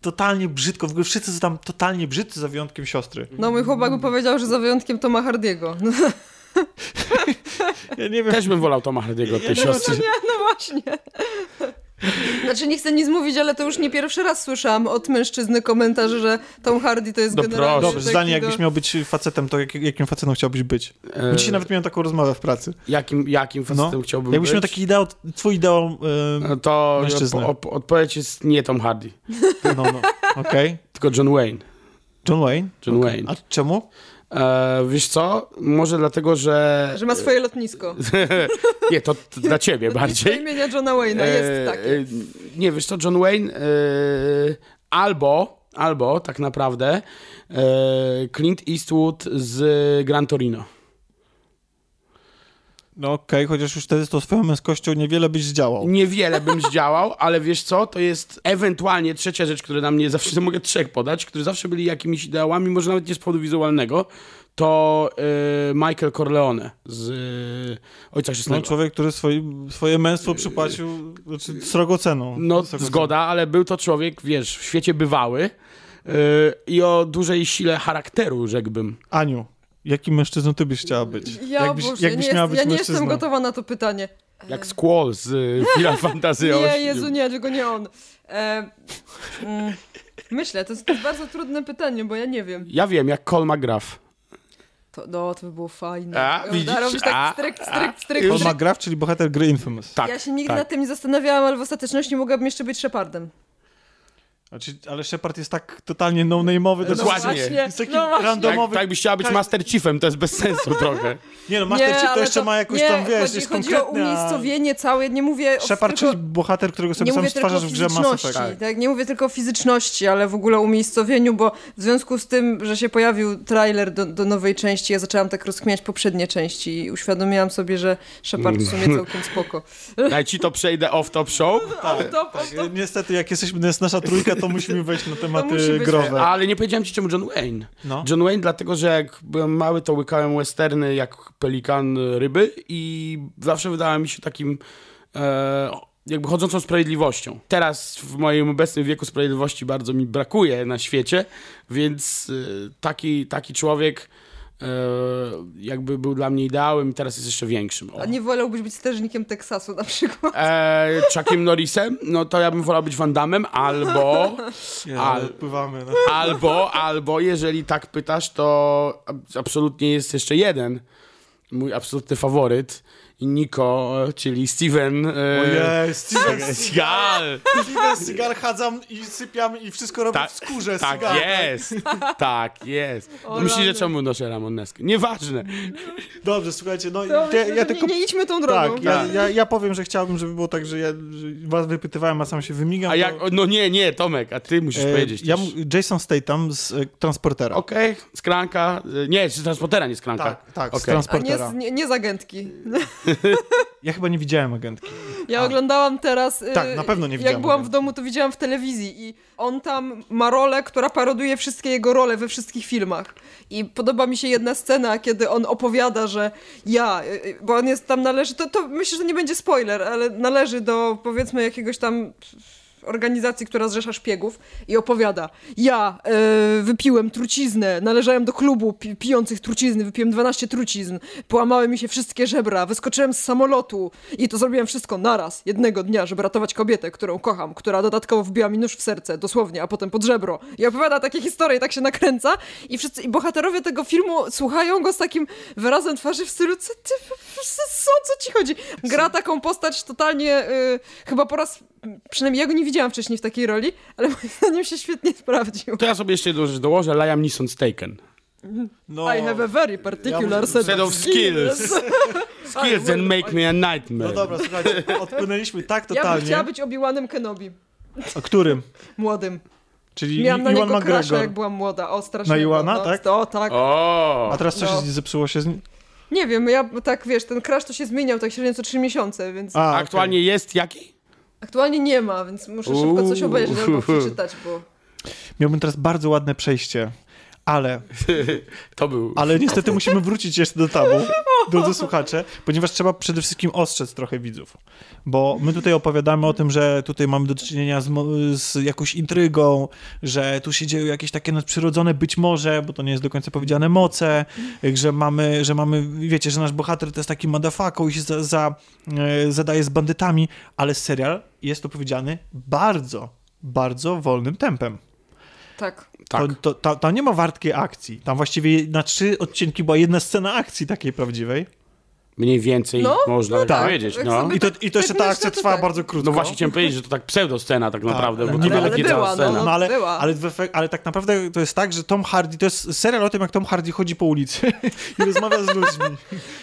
totalnie brzydko, w ogóle wszyscy są tam totalnie brzydcy za wyjątkiem siostry. No mój chłopak by powiedział, że za wyjątkiem Toma Hardiego. No, Ja nie wiem, Też bym wolał Toma Hardyego od tej Ja nie wiem, siostry. no właśnie. Znaczy nie chcę nic mówić, ale to już nie pierwszy raz słyszałam od mężczyzny komentarze, że Tom Hardy to jest No generalnie proszę. Dobrze, zdanie, do- jakbyś miał być facetem, to jak, jakim facetem chciałbyś być? E, Dzisiaj nawet miałem taką rozmowę w pracy. jakim, jakim facetem No. chciałbym Jakbyś być? miał taki ideał, twój ideał, No yy, To mężczyznę. op- op- odpowiedź jest nie Tom Hardy, no, no, okej. tylko John Wayne. John Wayne? John Okej. Wayne. A czemu? E, wiesz co? Może dlatego, że... Że ma swoje lotnisko. nie, to, to dla ciebie bardziej. imienia Johna Wayne'a jest E, takie. e, nie, wiesz co, John Wayne e, albo, albo tak naprawdę e, Clint Eastwood z Gran Torino. No okej, chociaż już wtedy z tą swoją męskością niewiele byś zdziałał. Niewiele bym zdziałał, ale wiesz co, to jest ewentualnie trzecia rzecz, która na mnie zawsze, mogę trzech podać, które zawsze byli jakimiś ideałami, może nawet nie z powodu wizualnego, to e, Michael Corleone z e, Ojca No, Chrzestnego. człowiek, który swoje, swoje męstwo przypłacił znaczy, srogo ceną. No, Srogo zgoda, ale był to człowiek, wiesz, w świecie bywały e, i o dużej sile charakteru, rzekłbym. Aniu, Jakim mężczyzną ty byś chciała być? Ja, jakbyś, Boże, jakbyś nie, miała jest, być ja nie mężczyzną? jestem gotowa na to pytanie. Jak Squall z y, Final Fantasy Nie. Jezu, nie, tylko nie on. E, mm, myślę, to jest, to jest bardzo trudne pytanie, bo ja nie wiem. Ja wiem, jak Cole McGrath. To, no, to by było fajne. A, Ja widzisz? robisz tak stryk, stryk, stryk, stryk. McGrath, czyli bohater gry Infamous. Tak, Ja się nigdy tak. nad tym nie zastanawiałam, ale w ostateczności mogłabym jeszcze być Shepardem. Znaczy, ale Shepard jest tak totalnie no-name'owy. to Dokładnie. jest- Właśnie, Jest taki no właśnie. randomowy. Tak, tak byś chciała być. Master Chiefem, to jest bez sensu trochę. Nie no, Master Chief to jeszcze ma jakoś nie, tam, wiesz, chodzi, jest chodzi o umiejscowienie całe, nie mówię o Shepard, tylko, czyli bohater, którego sobie nie sam stwarzasz w grze Mass Effect. tak. nie mówię tylko o fizyczności, ale w ogóle o umiejscowieniu, bo w związku z tym, że się pojawił trailer do, do nowej części, ja zaczęłam tak rozkminiać poprzednie części i uświadomiłam sobie, że Shepard w sumie całkiem spoko. Daj ci to przejdę off-top show. Tak, to, Tak, Niestety, jak jesteśmy, to jest nasza trójka, to musimy wejść na tematy growe. Ale nie powiedziałem ci czemu John Wayne. No. John Wayne dlatego, że jak byłem mały, to łykałem westerny jak pelikan ryby i zawsze wydała mi się takim e, jakby chodzącą sprawiedliwością. Teraz w moim obecnym wieku sprawiedliwości bardzo mi brakuje na świecie, więc y, taki, taki człowiek e, jakby był dla mnie ideałem i teraz jest jeszcze większym. O. A nie wolałbyś być strażnikiem Teksasu na przykład? E, Chuckiem Norrisem, no to ja bym wolał być Van Damme albo... Nie, ale pływamy. No. Albo, albo jeżeli tak pytasz, to ab- absolutnie jest jeszcze jeden. Mój absolutny faworyt. I Niko, czyli Steven. E, Ojej, Steven Seagal. Steven Seagal chadzam i sypiam i wszystko robię Tak, w skórze Tak Seagala. jest. Tak jest. O, Myślisz, że czemu noszę ramoneskę? Nieważne. Dobrze, słuchajcie, no To ja, ja tylko... nie, nie idźmy tą drogą. Tak, ja, ja, ja powiem, że chciałbym, żeby było tak, że ja że was wypytywałem, a sam się wymigam. A jak... to, No nie, nie, Tomek, a ty musisz e, powiedzieć ja, Jason Statham z e, Transportera. Okej, skranka. e, Nie, z transportera, nie skranka. Tak, tak, z Okej. A nie Transportera. z, nie, nie z agentki. Ja chyba nie widziałem agentki. Ja A. oglądałam teraz. y, Tak, na pewno nie widziałam Jak byłam w agentki. domu, to widziałam w telewizji i on tam ma rolę, która paroduje wszystkie jego role we wszystkich filmach. I podoba mi się jedna scena, kiedy on opowiada, że ja, y, y, bo on jest tam należy, to, to myślę, że nie będzie spoiler, ale należy do powiedzmy jakiegoś tam organizacji, która zrzesza szpiegów i opowiada, ja e, wypiłem truciznę, należałem do klubu pi pijących trucizny, wypiłem 12 trucizn, połamały mi się wszystkie żebra, wyskoczyłem z samolotu i to zrobiłem wszystko naraz, jednego dnia, żeby ratować kobietę, którą kocham, która dodatkowo wbiła mi nóż w serce, dosłownie, a potem pod żebro. I opowiada takie historie, i tak się nakręca i wszyscy, i bohaterowie tego filmu słuchają go z takim wyrazem twarzy w stylu, co ty, co, co ci chodzi? Gra taką postać totalnie, y, chyba po raz, przynajmniej ja go nie widziałam wcześniej w takiej roli, ale moim zdaniem się świetnie sprawdził. To ja sobie jeszcze jedną rzecz dołożę. Liam Neeson Taken. No, I have a very particular Ja set, Set of skills. Skills that make me a nightmare. no dobra, słuchajcie, odpłynęliśmy tak Ja bym totalnie. chciała być Obi-Wanem Kenobi, O którym? młodym. Czyli Miałam na Iwan niego crusha, jak byłam młoda. O, strasznie. Na Iwana, no, tak? O, tak. O! A teraz co No. się zepsuło się z nim? Nie wiem, ja tak, wiesz, ten crash to się zmieniał tak średnio co 3 miesiące, więc A, Aktualnie jest jaki? Aktualnie nie ma, więc muszę szybko coś obejrzeć albo przeczytać, bo... Miałbym teraz bardzo ładne przejście, ale, To był. ale niestety musimy wrócić jeszcze do tabu, drodzy słuchacze, ponieważ trzeba przede wszystkim ostrzec trochę widzów. Bo my tutaj opowiadamy o tym, że tutaj mamy do czynienia z, z jakąś intrygą, że tu się dzieją jakieś takie nadprzyrodzone, być może, bo to nie jest do końca powiedziane, moce, że mamy, że mamy, wiecie, że nasz bohater to jest taki madafaką i się za, za, e, zadaje z bandytami, ale serial jest opowiedziany bardzo, bardzo wolnym tempem. Tak. Tak. To, to, ta, tam nie ma wartkiej akcji. Tam właściwie na trzy odcinki była jedna scena akcji takiej prawdziwej. Mniej więcej No, można no tak. powiedzieć. No. I to, tak- i to jeszcze tak ta myślę, akcja trwała tak. bardzo krótko. no właśnie chciałem powiedzieć, że to tak pseudo-scena tak naprawdę, ale bo nie to ale nie była, scena. no. No ale, ale, w efek- ale tak naprawdę to jest tak, że Tom Hardy, to jest serial o tym, jak Tom Hardy chodzi po ulicy i rozmawia z ludźmi.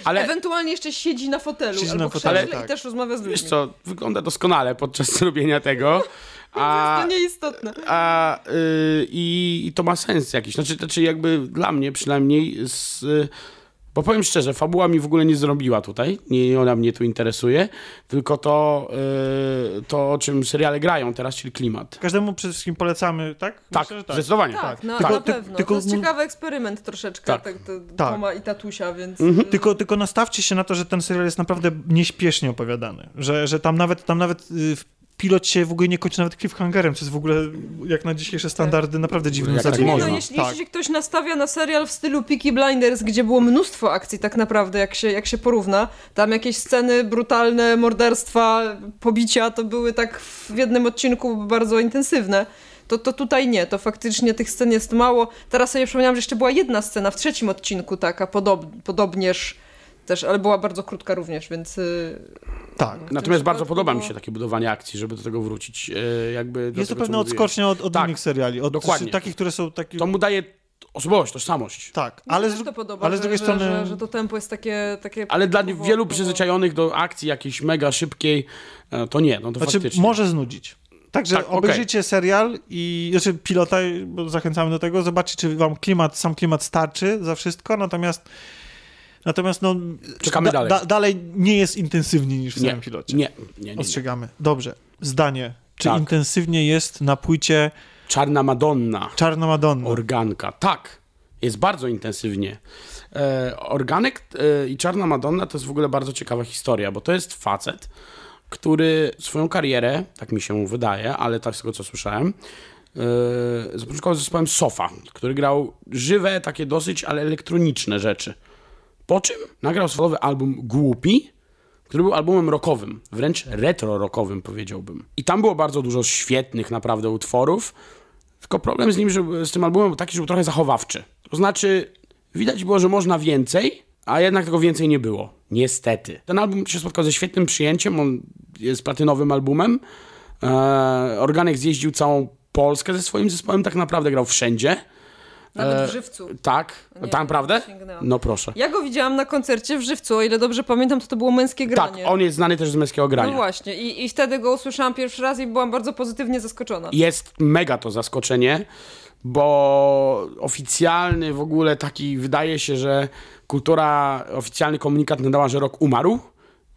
Ale Ewentualnie jeszcze siedzi na fotelu Siedzi albo na fotelu, tak. i też rozmawia z ludźmi. wiesz co, wygląda doskonale podczas robienia tego. A, To nieistotne. a, y, i, I to ma sens jakiś. Znaczy, znaczy jakby dla mnie przynajmniej z, y, bo powiem szczerze, fabuła mi w ogóle nie zrobiła tutaj, nie ona mnie tu interesuje, tylko to, y, to o czym seriale grają teraz, czyli klimat. Każdemu przede wszystkim polecamy, tak? Tak, Myślę, że zdecydowanie. Tak, no, Tylko- na ty- pewno. tylko- to jest ciekawy eksperyment troszeczkę, Tak. tak. to, Tak. Toma i tatusia, więc... Mhm. y, Tylko, tylko nastawcie się na to, że ten serial jest naprawdę nieśpiesznie opowiadany. Że, że tam nawet, tam nawet y, w- pilot się w ogóle nie kończy nawet cliffhangerem, co jest w ogóle jak na dzisiejsze standardy naprawdę dziwnym Jak tak zabiegiem. No, jeśli, Tak. jeśli ktoś nastawia na serial w stylu Peaky Blinders, gdzie było mnóstwo akcji tak naprawdę, jak się, jak się porówna, tam jakieś sceny brutalne, morderstwa, pobicia, to były tak w jednym odcinku bardzo intensywne. To, to tutaj nie, to faktycznie tych scen jest mało. Teraz sobie przypomniałam, że jeszcze była jedna scena w trzecim odcinku taka, podob, podobnież też, ale była bardzo krótka również, więc... y, Tak. Natomiast przypadku bardzo podoba mi się takie budowanie akcji, żeby do tego wrócić. e, Jakby do Jest to tego, co pewna odskocznia od, od Tak, innych seriali, od dokładnie. takich, które są takie... To mu daje osobowość, tożsamość. Tak, ale z, się to podoba, ale z że, drugiej że, strony... Że, że to tempo jest takie... takie Ale dla powolne, wielu przyzwyczajonych do akcji jakiejś mega szybkiej, e, to nie, no to Znaczy, faktycznie. może znudzić. Także Tak, obejrzyjcie serial i, znaczy pilota, bo zachęcamy do tego, zobaczcie, czy wam klimat, sam klimat starczy za wszystko, natomiast natomiast no... Czekamy dalej. dalej nie jest intensywniej niż w nie, samym pilocie. nie, nie, nie. Ostrzegamy. Dobrze. Zdanie. Czy Tak. intensywnie jest na płycie Czarna Madonna, Czarna Madonna? organka. Tak, jest bardzo intensywnie. E, organek e, i Czarna Madonna to jest w ogóle bardzo ciekawa historia, bo to jest facet, który swoją karierę, tak mi się wydaje, ale tak z tego co słyszałem, e, zapoczątkował z zespołem Sofa, który grał żywe, takie dosyć, ale elektroniczne rzeczy. Po czym nagrał solowy album Głupi, który był albumem rockowym, wręcz retro-rockowym powiedziałbym. I tam było bardzo dużo świetnych naprawdę utworów, tylko problem z nim, że, z tym albumem był taki, że był trochę zachowawczy. To znaczy, widać było, że można więcej, a jednak tego więcej nie było. Niestety. Ten album się spotkał ze świetnym przyjęciem, on jest platynowym albumem. Eee, Organek zjeździł całą Polskę ze swoim zespołem, tak naprawdę grał wszędzie. Nawet E, w Żywcu. Tak, Nie, tam sięgnęłam. No proszę. Ja go widziałam na koncercie w Żywcu, o ile dobrze pamiętam, to to było męskie Tak, granie. on jest znany też z męskiego grania. No właśnie, I, i wtedy go usłyszałam pierwszy raz i byłam bardzo pozytywnie zaskoczona. jest mega to zaskoczenie, bo oficjalny w ogóle taki, wydaje się, że kultura, oficjalny komunikat nadała, że rok umarł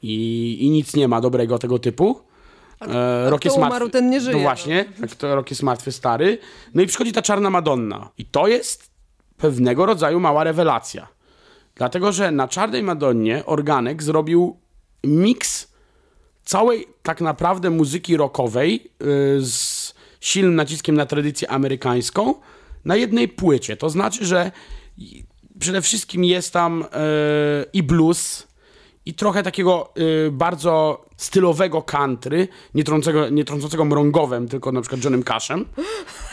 i, i nic nie ma dobrego tego typu. E, rok jest umarł, martwy. ten nie żyje, No no. właśnie, to rok jest martwy, stary. No i przychodzi ta czarna Madonna. I to jest pewnego rodzaju mała rewelacja. Dlatego, że na czarnej Madonnie Organek zrobił miks całej tak naprawdę muzyki rockowej yy, z silnym naciskiem na tradycję amerykańską na jednej płycie. To znaczy, że przede wszystkim jest tam yy, i blues, i trochę takiego yy, bardzo stylowego country, nie trącącego, nie trącącego mrągowem, tylko na przykład Johnem Cashem.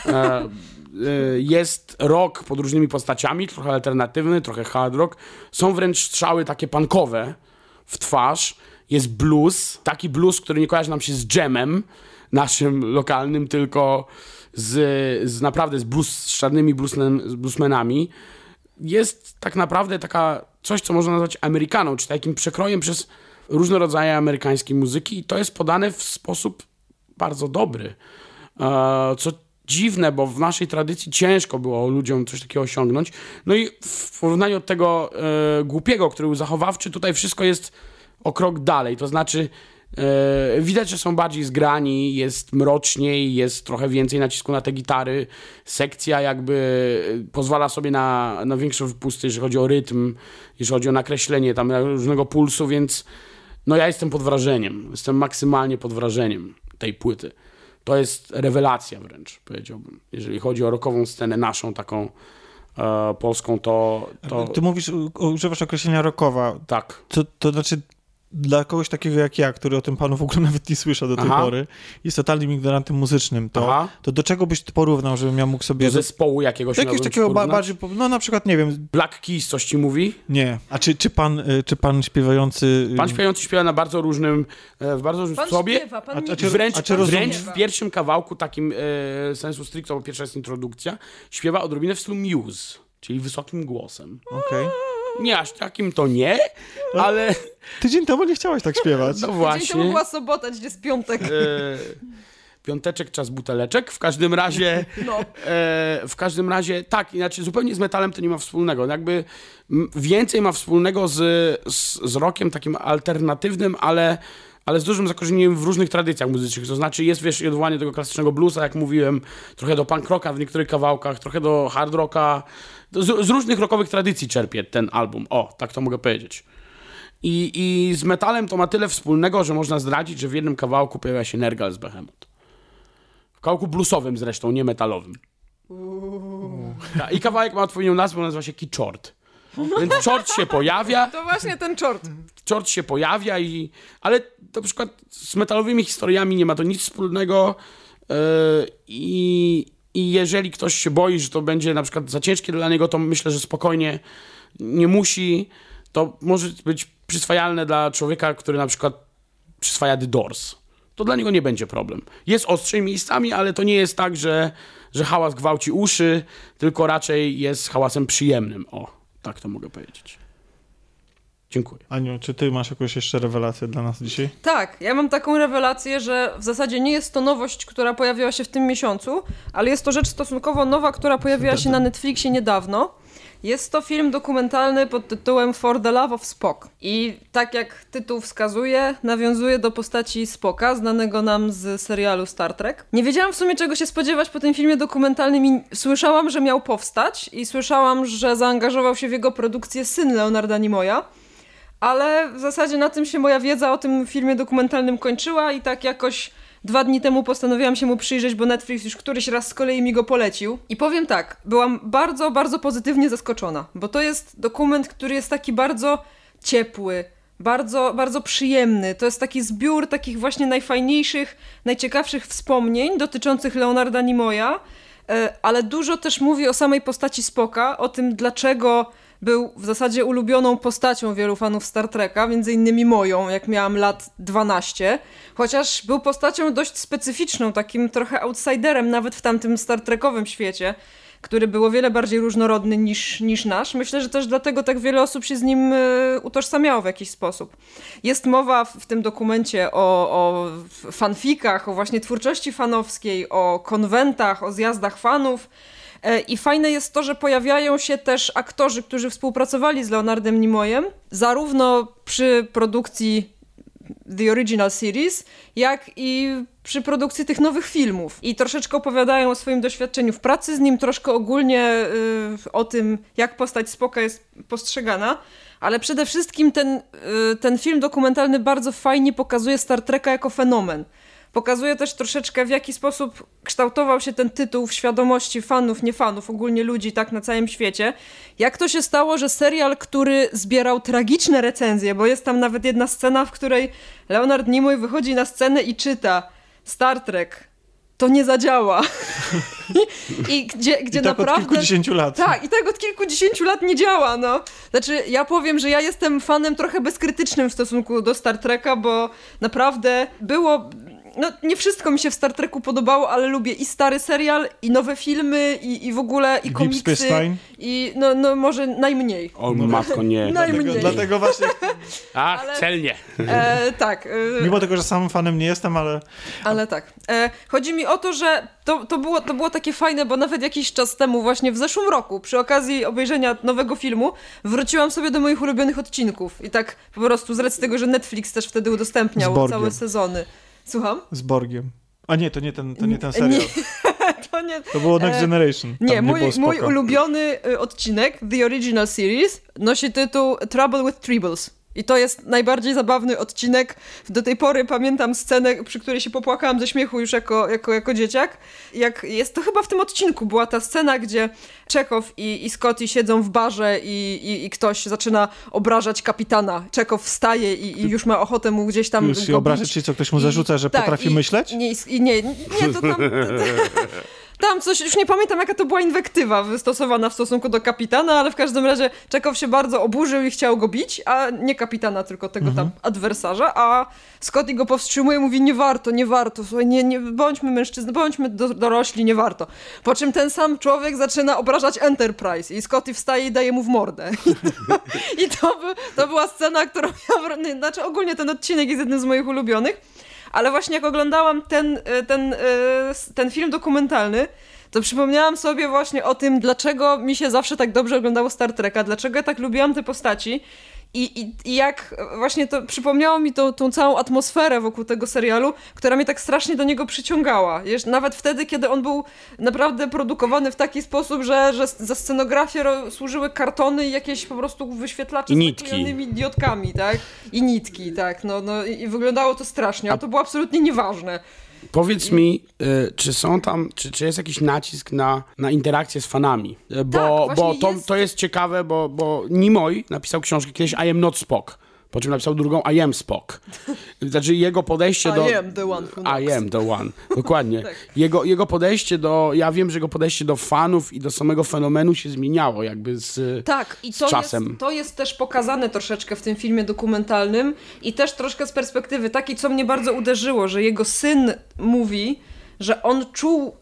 E, y, jest rock pod różnymi postaciami, trochę alternatywny, trochę hard rock. Są wręcz strzały takie punkowe w twarz. Jest blues, taki blues, który nie kojarzy nam się z jamem naszym lokalnym, tylko z, z naprawdę z, blues, z czarnymi bluesmen, z bluesmenami. Jest tak naprawdę taka coś, co można nazwać Amerykaną, czy takim przekrojem przez różne rodzaje amerykańskiej muzyki i to jest podane w sposób bardzo dobry. E, Co dziwne, bo w naszej tradycji ciężko było ludziom coś takiego osiągnąć. No i w porównaniu od tego e, głupiego, który był zachowawczy, tutaj wszystko jest o krok dalej. To znaczy, e, widać, że są bardziej zgrani, jest mroczniej, jest trochę więcej nacisku na te gitary. Sekcja jakby pozwala sobie na, na większe wypusty, jeżeli chodzi o rytm, jeżeli chodzi o nakreślenie tam różnego pulsu, więc no ja jestem pod wrażeniem. Jestem maksymalnie pod wrażeniem tej płyty. To jest rewelacja wręcz, powiedziałbym. Jeżeli chodzi o rockową scenę naszą, taką e, polską, to, to Ty mówisz, używasz określenia rockowa. tak. To, to znaczy dla kogoś takiego jak ja, który o tym panu w ogóle nawet nie słyszał do tej Aha. pory, jest totalnym ignorantem muzycznym, to, Aha. to do czego byś porównał, żebym ja mógł sobie... Do zespołu jakiegoś do jakiegoś takiego ba- bardziej, no na przykład, nie wiem, Black Keys coś ci mówi? nie. A czy, czy, pan, y, czy pan śpiewający... y, Pan śpiewający śpiewa na bardzo różnym, e, w bardzo różnym Pan sposobie. śpiewa, pan A- nie a czy- Wręcz, a czy wręcz w pierwszym kawałku, takim e, sensu stricto, bo pierwsza jest introdukcja, śpiewa odrobinę w stylu Muse, czyli wysokim głosem. Okej. Nie aż takim to nie, ale Tydzień temu nie chciałeś tak śpiewać. no Dzień temu właśnie. była sobota, gdzie jest piątek. E, piąteczek, czas buteleczek. W każdym razie, No. e, w każdym razie, tak, inaczej zupełnie z metalem to nie ma wspólnego. Jakby m, więcej ma wspólnego z, z, z rockiem takim alternatywnym, ale, ale z dużym zakorzeniem w różnych tradycjach muzycznych. To znaczy jest, wiesz, odwołanie do tego klasycznego bluesa, jak mówiłem, trochę do punk rocka w niektórych kawałkach, trochę do hard rocka. Z, z różnych rockowych tradycji czerpie ten album. O, tak to mogę powiedzieć. I, I z metalem to ma tyle wspólnego, że można zdradzić, że w jednym kawałku pojawia się Nergal z Behemoth. W kawałku bluesowym zresztą, nie metalowym. Ta, I kawałek ma odpowiednią nazwę, nazywa się Kichort. Więc czort się pojawia, To właśnie ten czort. czort się pojawia i... Ale na przykład z metalowymi historiami nie ma to nic wspólnego yy, i, i jeżeli ktoś się boi, że to będzie na przykład za ciężkie dla niego, to myślę, że spokojnie nie musi. To może być przyswajalne dla człowieka, który na przykład przyswaja The Doors. To dla niego nie będzie problem. Jest ostrzej miejscami, ale to nie jest tak, że, że hałas gwałci uszy, tylko raczej jest hałasem przyjemnym. O, tak to mogę powiedzieć. Dziękuję. Aniu, czy ty masz jakąś jeszcze rewelację dla nas dzisiaj? Tak, ja mam taką rewelację, że w zasadzie nie jest to nowość, która pojawiła się w tym miesiącu, ale jest to rzecz stosunkowo nowa, która pojawiła się na Netflixie niedawno. Jest to film dokumentalny pod tytułem For the Love of Spock. I tak jak tytuł wskazuje, nawiązuje do postaci Spocka, znanego nam z serialu Star Trek. Nie wiedziałam w sumie czego się spodziewać po tym filmie dokumentalnym i słyszałam, że miał powstać i słyszałam, że zaangażował się w jego produkcję syn Leonarda Nimoya. Ale w zasadzie na tym się moja wiedza o tym filmie dokumentalnym kończyła i tak jakoś dwa dni temu postanowiłam się mu przyjrzeć, bo Netflix już któryś raz z kolei mi go polecił. I powiem tak, byłam bardzo, bardzo pozytywnie zaskoczona, bo to jest dokument, który jest taki bardzo ciepły, bardzo, bardzo przyjemny. To jest taki zbiór takich właśnie najfajniejszych, najciekawszych wspomnień dotyczących Leonarda Nimoya, e, ale dużo też mówi o samej postaci Spoka, o tym dlaczego był w zasadzie ulubioną postacią wielu fanów Star Treka, między innymi moją, jak miałam lat 12, chociaż był postacią dość specyficzną, takim trochę outsiderem nawet w tamtym Star Trekowym świecie, który był o wiele bardziej różnorodny niż, niż nasz. Myślę, że też dlatego tak wiele osób się z nim y, utożsamiało w jakiś sposób. Jest mowa w, w tym dokumencie o, o fanfikach, o właśnie twórczości fanowskiej, o konwentach, o zjazdach fanów, E, I fajne jest to, że pojawiają się też aktorzy, którzy współpracowali z Leonardem Nimoyem, zarówno przy produkcji The Original Series, jak i przy produkcji tych nowych filmów. I troszeczkę opowiadają o swoim doświadczeniu w pracy z nim, troszkę ogólnie y, o tym, jak postać Spoka jest postrzegana. Ale przede wszystkim ten, y, ten film dokumentalny bardzo fajnie pokazuje Star Treka jako fenomen pokazuje też troszeczkę w jaki sposób kształtował się ten tytuł w świadomości fanów, nie fanów, ogólnie ludzi tak na całym świecie. Jak to się stało, że serial, który zbierał tragiczne recenzje, bo jest tam nawet jedna scena, w której Leonard Nimoy wychodzi na scenę i czyta Star Trek, to nie zadziała. I, gdzie, gdzie I tak naprawdę. Od kilkudziesięciu lat. Tak, i tak od kilkudziesięciu lat nie działa, no. Znaczy, ja powiem, że ja jestem fanem trochę bezkrytycznym w stosunku do Star Treka, bo naprawdę było no nie wszystko mi się w Star Treku podobało, ale lubię i stary serial, i nowe filmy, i, i w ogóle, i komiksy. Deep Space Nine? I no, no może najmniej. O matko, nie. Najmniej. Dlatego, dlatego właśnie, Ach, Ale- celnie. E, tak. E, mimo tego, że samym fanem nie jestem, ale Ale tak. E, chodzi mi o to, że to, to, było, to było takie fajne, bo nawet jakiś czas temu, właśnie w zeszłym roku, przy okazji obejrzenia nowego filmu, wróciłam sobie do moich ulubionych odcinków. I tak po prostu z racji tego, że Netflix też wtedy udostępniał całe sezony. Słucham? z Borgiem. A nie, to nie ten, to nie ten Nie. serial. To nie, To było Next E, Generation. Tam Nie, mój, spoko. mój ulubiony y, odcinek, The Original Series, nosi tytuł Trouble with Tribbles. I to jest najbardziej zabawny odcinek. Do tej pory pamiętam scenę, przy której się popłakałam ze śmiechu już jako, jako, jako dzieciak. Jak jest to chyba w tym odcinku była ta scena, gdzie Czekow i, i Scotty siedzą w barze i, i, i ktoś zaczyna obrażać kapitana. Czekow wstaje i, i już ma ochotę mu gdzieś tam Już się obrażać, czyli co, ktoś mu zarzuca, że tak, potrafi myśleć? Nie, nie, nie, to tam... Tam coś, już nie pamiętam jaka to była inwektywa wystosowana w stosunku do kapitana, ale w każdym razie Czekow się bardzo oburzył i chciał go bić, a nie kapitana, tylko tego Mhm. tam adwersarza, a Scotty go powstrzymuje i mówi nie warto, nie warto, słuchaj, nie, nie, bądźmy mężczyzn, bądźmy do, dorośli, nie warto. Po czym ten sam człowiek zaczyna obrażać Enterprise i Scotty wstaje i daje mu w mordę. I to, by, to była scena, którą ja, znaczy ogólnie ten odcinek jest jednym z moich ulubionych, ale właśnie jak oglądałam ten, y, ten, y, ten film dokumentalny, to przypomniałam sobie właśnie o tym, dlaczego mi się zawsze tak dobrze oglądało Star Treka, dlaczego ja tak lubiłam te postaci. I, i, I jak właśnie to przypomniało mi to, tą całą atmosferę wokół tego serialu, która mnie tak strasznie do niego przyciągała. Nawet wtedy, kiedy on był naprawdę produkowany w taki sposób, że, że za scenografię służyły kartony i jakieś po prostu wyświetlacze I z zaklejonymi diotkami, tak? I nitki, tak. No, no i, i wyglądało to strasznie, a to było absolutnie nieważne. Powiedz mi, y, czy są tam, czy, czy jest jakiś nacisk na, na interakcję z fanami? Y, Bo, Tak, bo to, jest. to jest ciekawe, bo, bo Nimoy napisał książkę kiedyś I am not Spock, po czym napisał drugą I am Spock. Znaczy jego podejście do... I am the one who I am the one, dokładnie. Tak. jego, jego podejście do, ja wiem, że jego podejście do fanów i do samego fenomenu się zmieniało jakby z... Tak, i to jest, czasem. to jest też pokazane troszeczkę w tym filmie dokumentalnym i też troszkę z perspektywy takiej, co mnie bardzo uderzyło, że jego syn mówi, że on czuł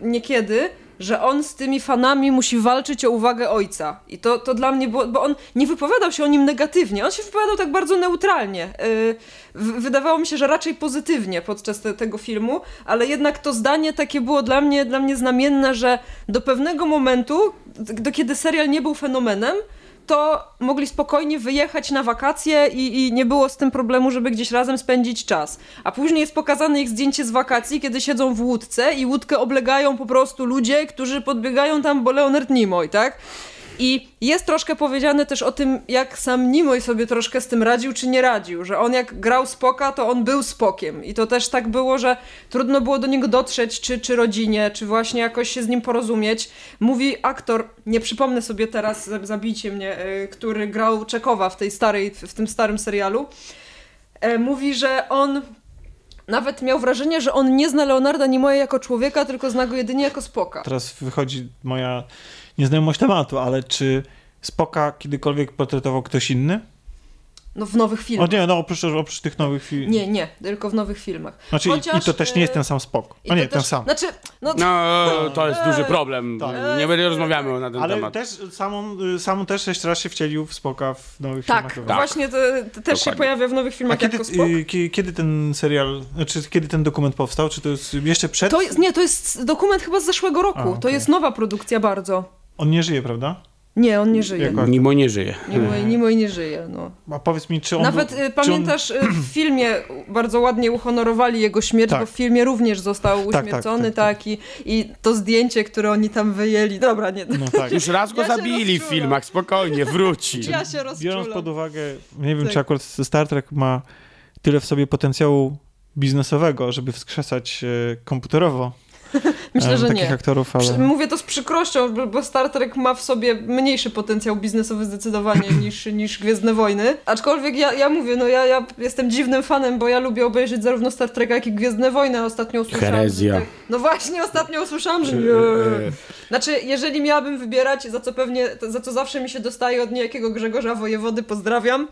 niekiedy, że on z tymi fanami musi walczyć o uwagę ojca. I to, to dla mnie było, bo on nie wypowiadał się o nim negatywnie, on się wypowiadał tak bardzo neutralnie. Yy, wydawało mi się, że raczej pozytywnie podczas te, tego filmu, ale jednak to zdanie takie było dla mnie, dla mnie znamienne, że do pewnego momentu, do kiedy serial nie był fenomenem, to mogli spokojnie wyjechać na wakacje i, i nie było z tym problemu, żeby gdzieś razem spędzić czas. A później jest pokazane ich zdjęcie z wakacji, kiedy siedzą w łódce i łódkę oblegają po prostu ludzie, którzy podbiegają tam, bo Leonard Nimoy, tak? I jest troszkę powiedziane też o tym, jak sam Nimoy sobie troszkę z tym radził, czy nie radził, że on jak grał Spoka, to on był Spokiem. I to też tak było, że trudno było do niego dotrzeć, czy, czy rodzinie, czy właśnie jakoś się z nim porozumieć. Mówi aktor, nie przypomnę sobie teraz, zab- zabijcie mnie, y, który grał Czekowa w tej starej, w tym starym serialu. E, Mówi, że on nawet miał wrażenie, że on nie zna Leonarda Nimoya jako człowieka, tylko zna go jedynie jako Spoka. Teraz wychodzi moja nieznajomość tematu, ale czy Spoka kiedykolwiek portretował ktoś inny? No w nowych O filmach. nie, no oprócz, oprócz tych nowych filmów. Nie, nie, tylko w nowych filmach. Znaczy, i- Chociaż, I to też nie jest e, ten sam Spok. O nie, to ten też, sam. Znaczy, no, No, to jest duży problem. tak. Nie będę rozmawiamy na ten Ale temat. też samą, y, samą też jeszcze raz się wcielił w Spoka w nowych tak, filmach. Tak. właśnie to, to też się Dokładnie. pojawia w nowych A filmach kiedy, jako Spok. y, ki- kiedy ten serial, czy kiedy ten dokument powstał? Czy to jest jeszcze przed? To jest, nie, to jest dokument chyba z zeszłego roku. A, To okej. jest nowa produkcja bardzo. On nie żyje, prawda? Nie, on nie żyje. Jako- Nimoy nie żyje. Nimoy, Nimoy nie żyje, no. A powiedz mi, czy on Nawet był, y, pamiętasz, y, w filmie bardzo ładnie uhonorowali jego śmierć, Tak. bo w filmie również został tak, uśmiercony, tak, tak, i, i to zdjęcie, które oni tam wyjęli. Dobra, nie. On... No tak. Już raz go Ja zabili w filmach, spokojnie, wróci. Ja się Biorąc rozczulam. pod uwagę, nie wiem, Tak. czy akurat Star Trek ma tyle w sobie potencjału biznesowego, żeby wskrzesać e, komputerowo Myślę, e, że nie. aktorów, ale... Mówię to z przykrością, bo- Star Trek ma w sobie mniejszy potencjał biznesowy zdecydowanie niż, niż Gwiezdne Wojny. Aczkolwiek ja, ja mówię, no ja, ja jestem dziwnym fanem, bo ja lubię obejrzeć zarówno Star Treka, jak i Gwiezdne Wojny. Ostatnio usłyszałam... Herezja. Że tak, no właśnie, ostatnio usłyszałam, że nie. E, Znaczy, jeżeli miałabym wybierać, za co pewnie, za co zawsze mi się dostaje od niejakiego Grzegorza Wojewody, pozdrawiam,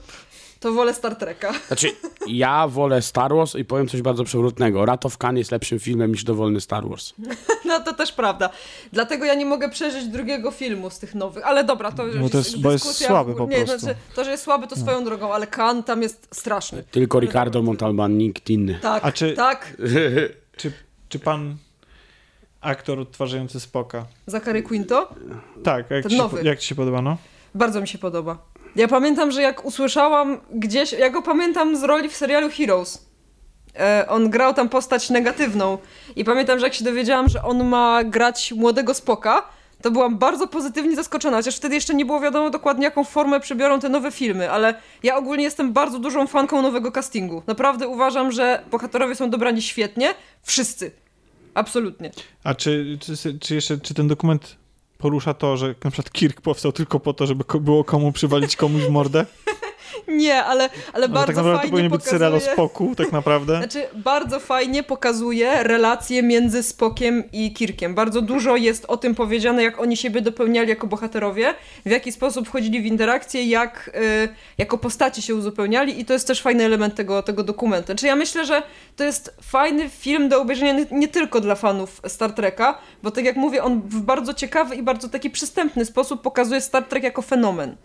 to wolę Star Treka. Znaczy, ja wolę Star Wars i powiem coś bardzo przewrotnego. Rat of Khan jest lepszym filmem niż dowolny Star Wars. No to też prawda. Dlatego ja nie mogę przeżyć drugiego filmu z tych nowych. Ale dobra, to już No to jest- bo jest dyskusja słaby po nie, prostu. Znaczy, to, że jest słaby, to swoją drogą, ale Kan tam jest straszny. Tylko Ricardo Montalban, nikt inny. Tak, A czy- tak. Czy, czy pan aktor odtwarzający Spoka? Zachary Quinto Tak, jak, Ten ci, się, nowy. jak ci się podoba, no? bardzo mi się podoba. Ja pamiętam, że jak usłyszałam gdzieś, ja go pamiętam z roli w serialu Heroes. E, on grał tam postać negatywną i pamiętam, że jak się dowiedziałam, że on ma grać młodego Spoka, to byłam bardzo pozytywnie zaskoczona, chociaż wtedy jeszcze nie było wiadomo dokładnie, jaką formę przybiorą te nowe filmy, ale ja ogólnie jestem bardzo dużą fanką nowego castingu. Naprawdę uważam, że bohaterowie są dobrani świetnie, wszyscy. Absolutnie. A czy, czy, czy jeszcze, czy ten dokument porusza to, że na przykład Kirk powstał tylko po to, żeby było komu przywalić komuś w mordę? Nie, ale, ale Ale bardzo tak naprawdę to fajnie powinien być serial o pokazuje... Spoku, tak naprawdę. Znaczy, bardzo fajnie pokazuje relacje między Spokiem i Kirkiem. Bardzo dużo jest o tym powiedziane, jak oni siebie dopełniali jako bohaterowie, w jaki sposób wchodzili w interakcje, jak y, jako postaci się uzupełniali i to jest też fajny element tego, tego dokumentu. Znaczy, ja myślę, że to jest fajny film do obejrzenia nie, nie tylko dla fanów Star Treka, bo tak jak mówię, on w bardzo ciekawy i bardzo taki przystępny sposób pokazuje Star Trek jako fenomen.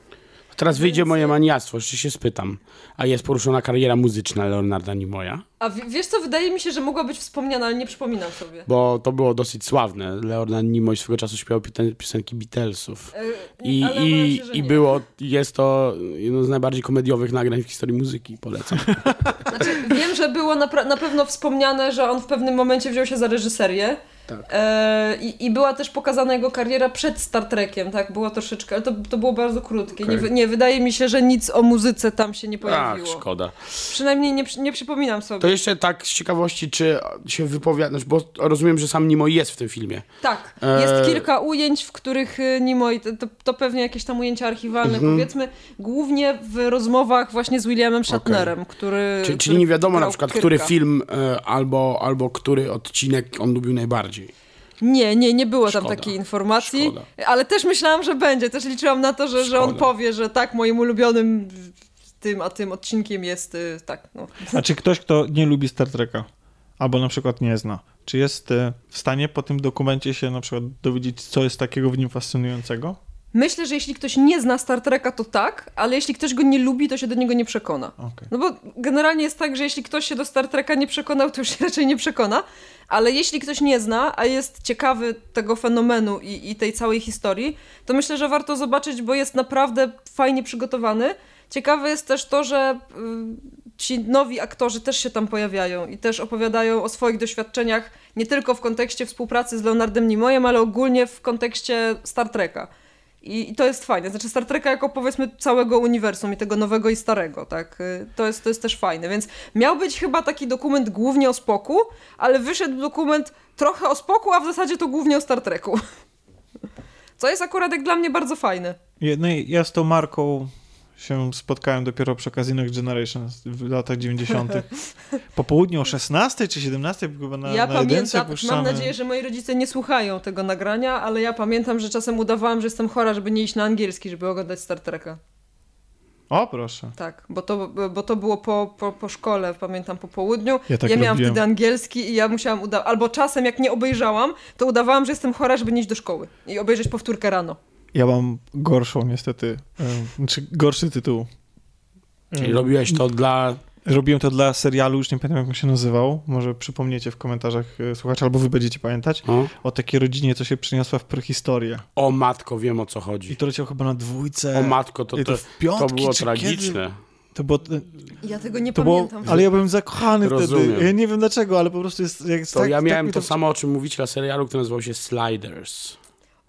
Teraz wyjdzie moje maniactwo, jeszcze się spytam. A jest poruszona kariera muzyczna Leonarda Nimoya? A w- wiesz co, wydaje mi się, że mogła być wspomniana, ale nie przypominam sobie. Bo to było dosyć sławne. Leonard Nimoy swego czasu śpiewał piosen- piosenki Beatlesów. E, I, i, się, I nie. było, jest to jedno z najbardziej komediowych nagrań w historii muzyki, polecam. Znaczy, wiem, że było na, na pewno wspomniane, że on w pewnym momencie wziął się za reżyserię. Tak. E, i, I była też pokazana jego kariera przed Star Trekiem, tak? Było troszeczkę, ale to, to było bardzo krótkie. Nie, Okej. wy- nie, wydaje mi się, że nic o muzyce tam się nie Ach, pojawiło. szkoda. Przynajmniej nie, nie przypominam sobie. To jeszcze tak z ciekawości, czy się wypowiadasz, bo rozumiem, że sam Nimoy jest w tym filmie. Tak, E, jest kilka ujęć, w których y, Nimoy, to, to, pewnie jakieś tam ujęcia archiwalne, Mhm. powiedzmy, głównie w rozmowach właśnie z Williamem Shatnerem, który... Czy, który czyli nie wiadomo na przykład, Kirka. który film e, albo, albo który odcinek on lubił najbardziej. Nie, nie, nie było tam Szkoda. takiej informacji, Szkoda. ale też myślałam, że będzie, też liczyłam na to, że, że on powie, że tak, moim ulubionym tym, a tym odcinkiem jest, y, tak, no. A czy ktoś, kto nie lubi Star Treka, albo na przykład nie zna, czy jest e, w stanie po tym dokumencie się na przykład dowiedzieć, co jest takiego w nim fascynującego? Myślę, że jeśli ktoś nie zna Star Treka, to tak, ale jeśli ktoś go nie lubi, to się do niego nie przekona. Okej. No bo generalnie jest tak, że jeśli ktoś się do Star Treka nie przekonał, to już się raczej nie przekona, ale jeśli ktoś nie zna, a jest ciekawy tego fenomenu i, i tej całej historii, to myślę, że warto zobaczyć, bo jest naprawdę fajnie przygotowany. Ciekawe jest też to, że y, ci nowi aktorzy też się tam pojawiają i też opowiadają o swoich doświadczeniach, nie tylko w kontekście współpracy z Leonardem Nimoyem, ale ogólnie w kontekście Star Treka. I, I to jest fajne. Znaczy Star Treka jako powiedzmy całego uniwersum i tego nowego i starego, tak? Y, To jest, to jest też fajne. Więc miał być chyba taki dokument głównie o spoku, ale wyszedł dokument trochę o spoku, a w zasadzie to głównie o Star Treku. Co jest akurat jak dla mnie bardzo fajne. Je- No ja z tą marką się spotkałem dopiero przy okazji Next Generation w latach 90. Po południu o 16 czy 17 chyba na, ja na pamiętam, mam nadzieję, że moi rodzice nie słuchają tego nagrania, ale ja pamiętam, że czasem udawałam, że jestem chora, żeby nie iść na angielski, żeby oglądać Star Treka. O, proszę. Tak, bo to, bo to było po, po, po szkole, pamiętam, po południu. Ja tak ja miałam robiłem. wtedy angielski i ja musiałam udawać, albo czasem jak nie obejrzałam, to udawałam, że jestem chora, żeby nie iść do szkoły i obejrzeć powtórkę rano. Ja mam gorszą niestety, znaczy gorszy tytuł. Czyli robiłeś to dla... Robiłem to dla serialu, już nie pamiętam jak on się nazywał. Może przypomniecie w komentarzach e, słuchacze, albo wy będziecie pamiętać. O, O takiej rodzinie, co się przyniosła w prehistorię. o matko, wiem o co I chodzi. to leciał chyba na dwójce. O matko, to, I to, w piątki, to było tragiczne. Kiedy? To było, Ja tego nie to było, pamiętam. ale ja byłem zakochany Rozumiem. wtedy. Ja nie wiem dlaczego, ale po prostu jest... Jak To tak, ja tak miałem mi to samo, o czym mówicie na serialu, który nazywał się Sliders.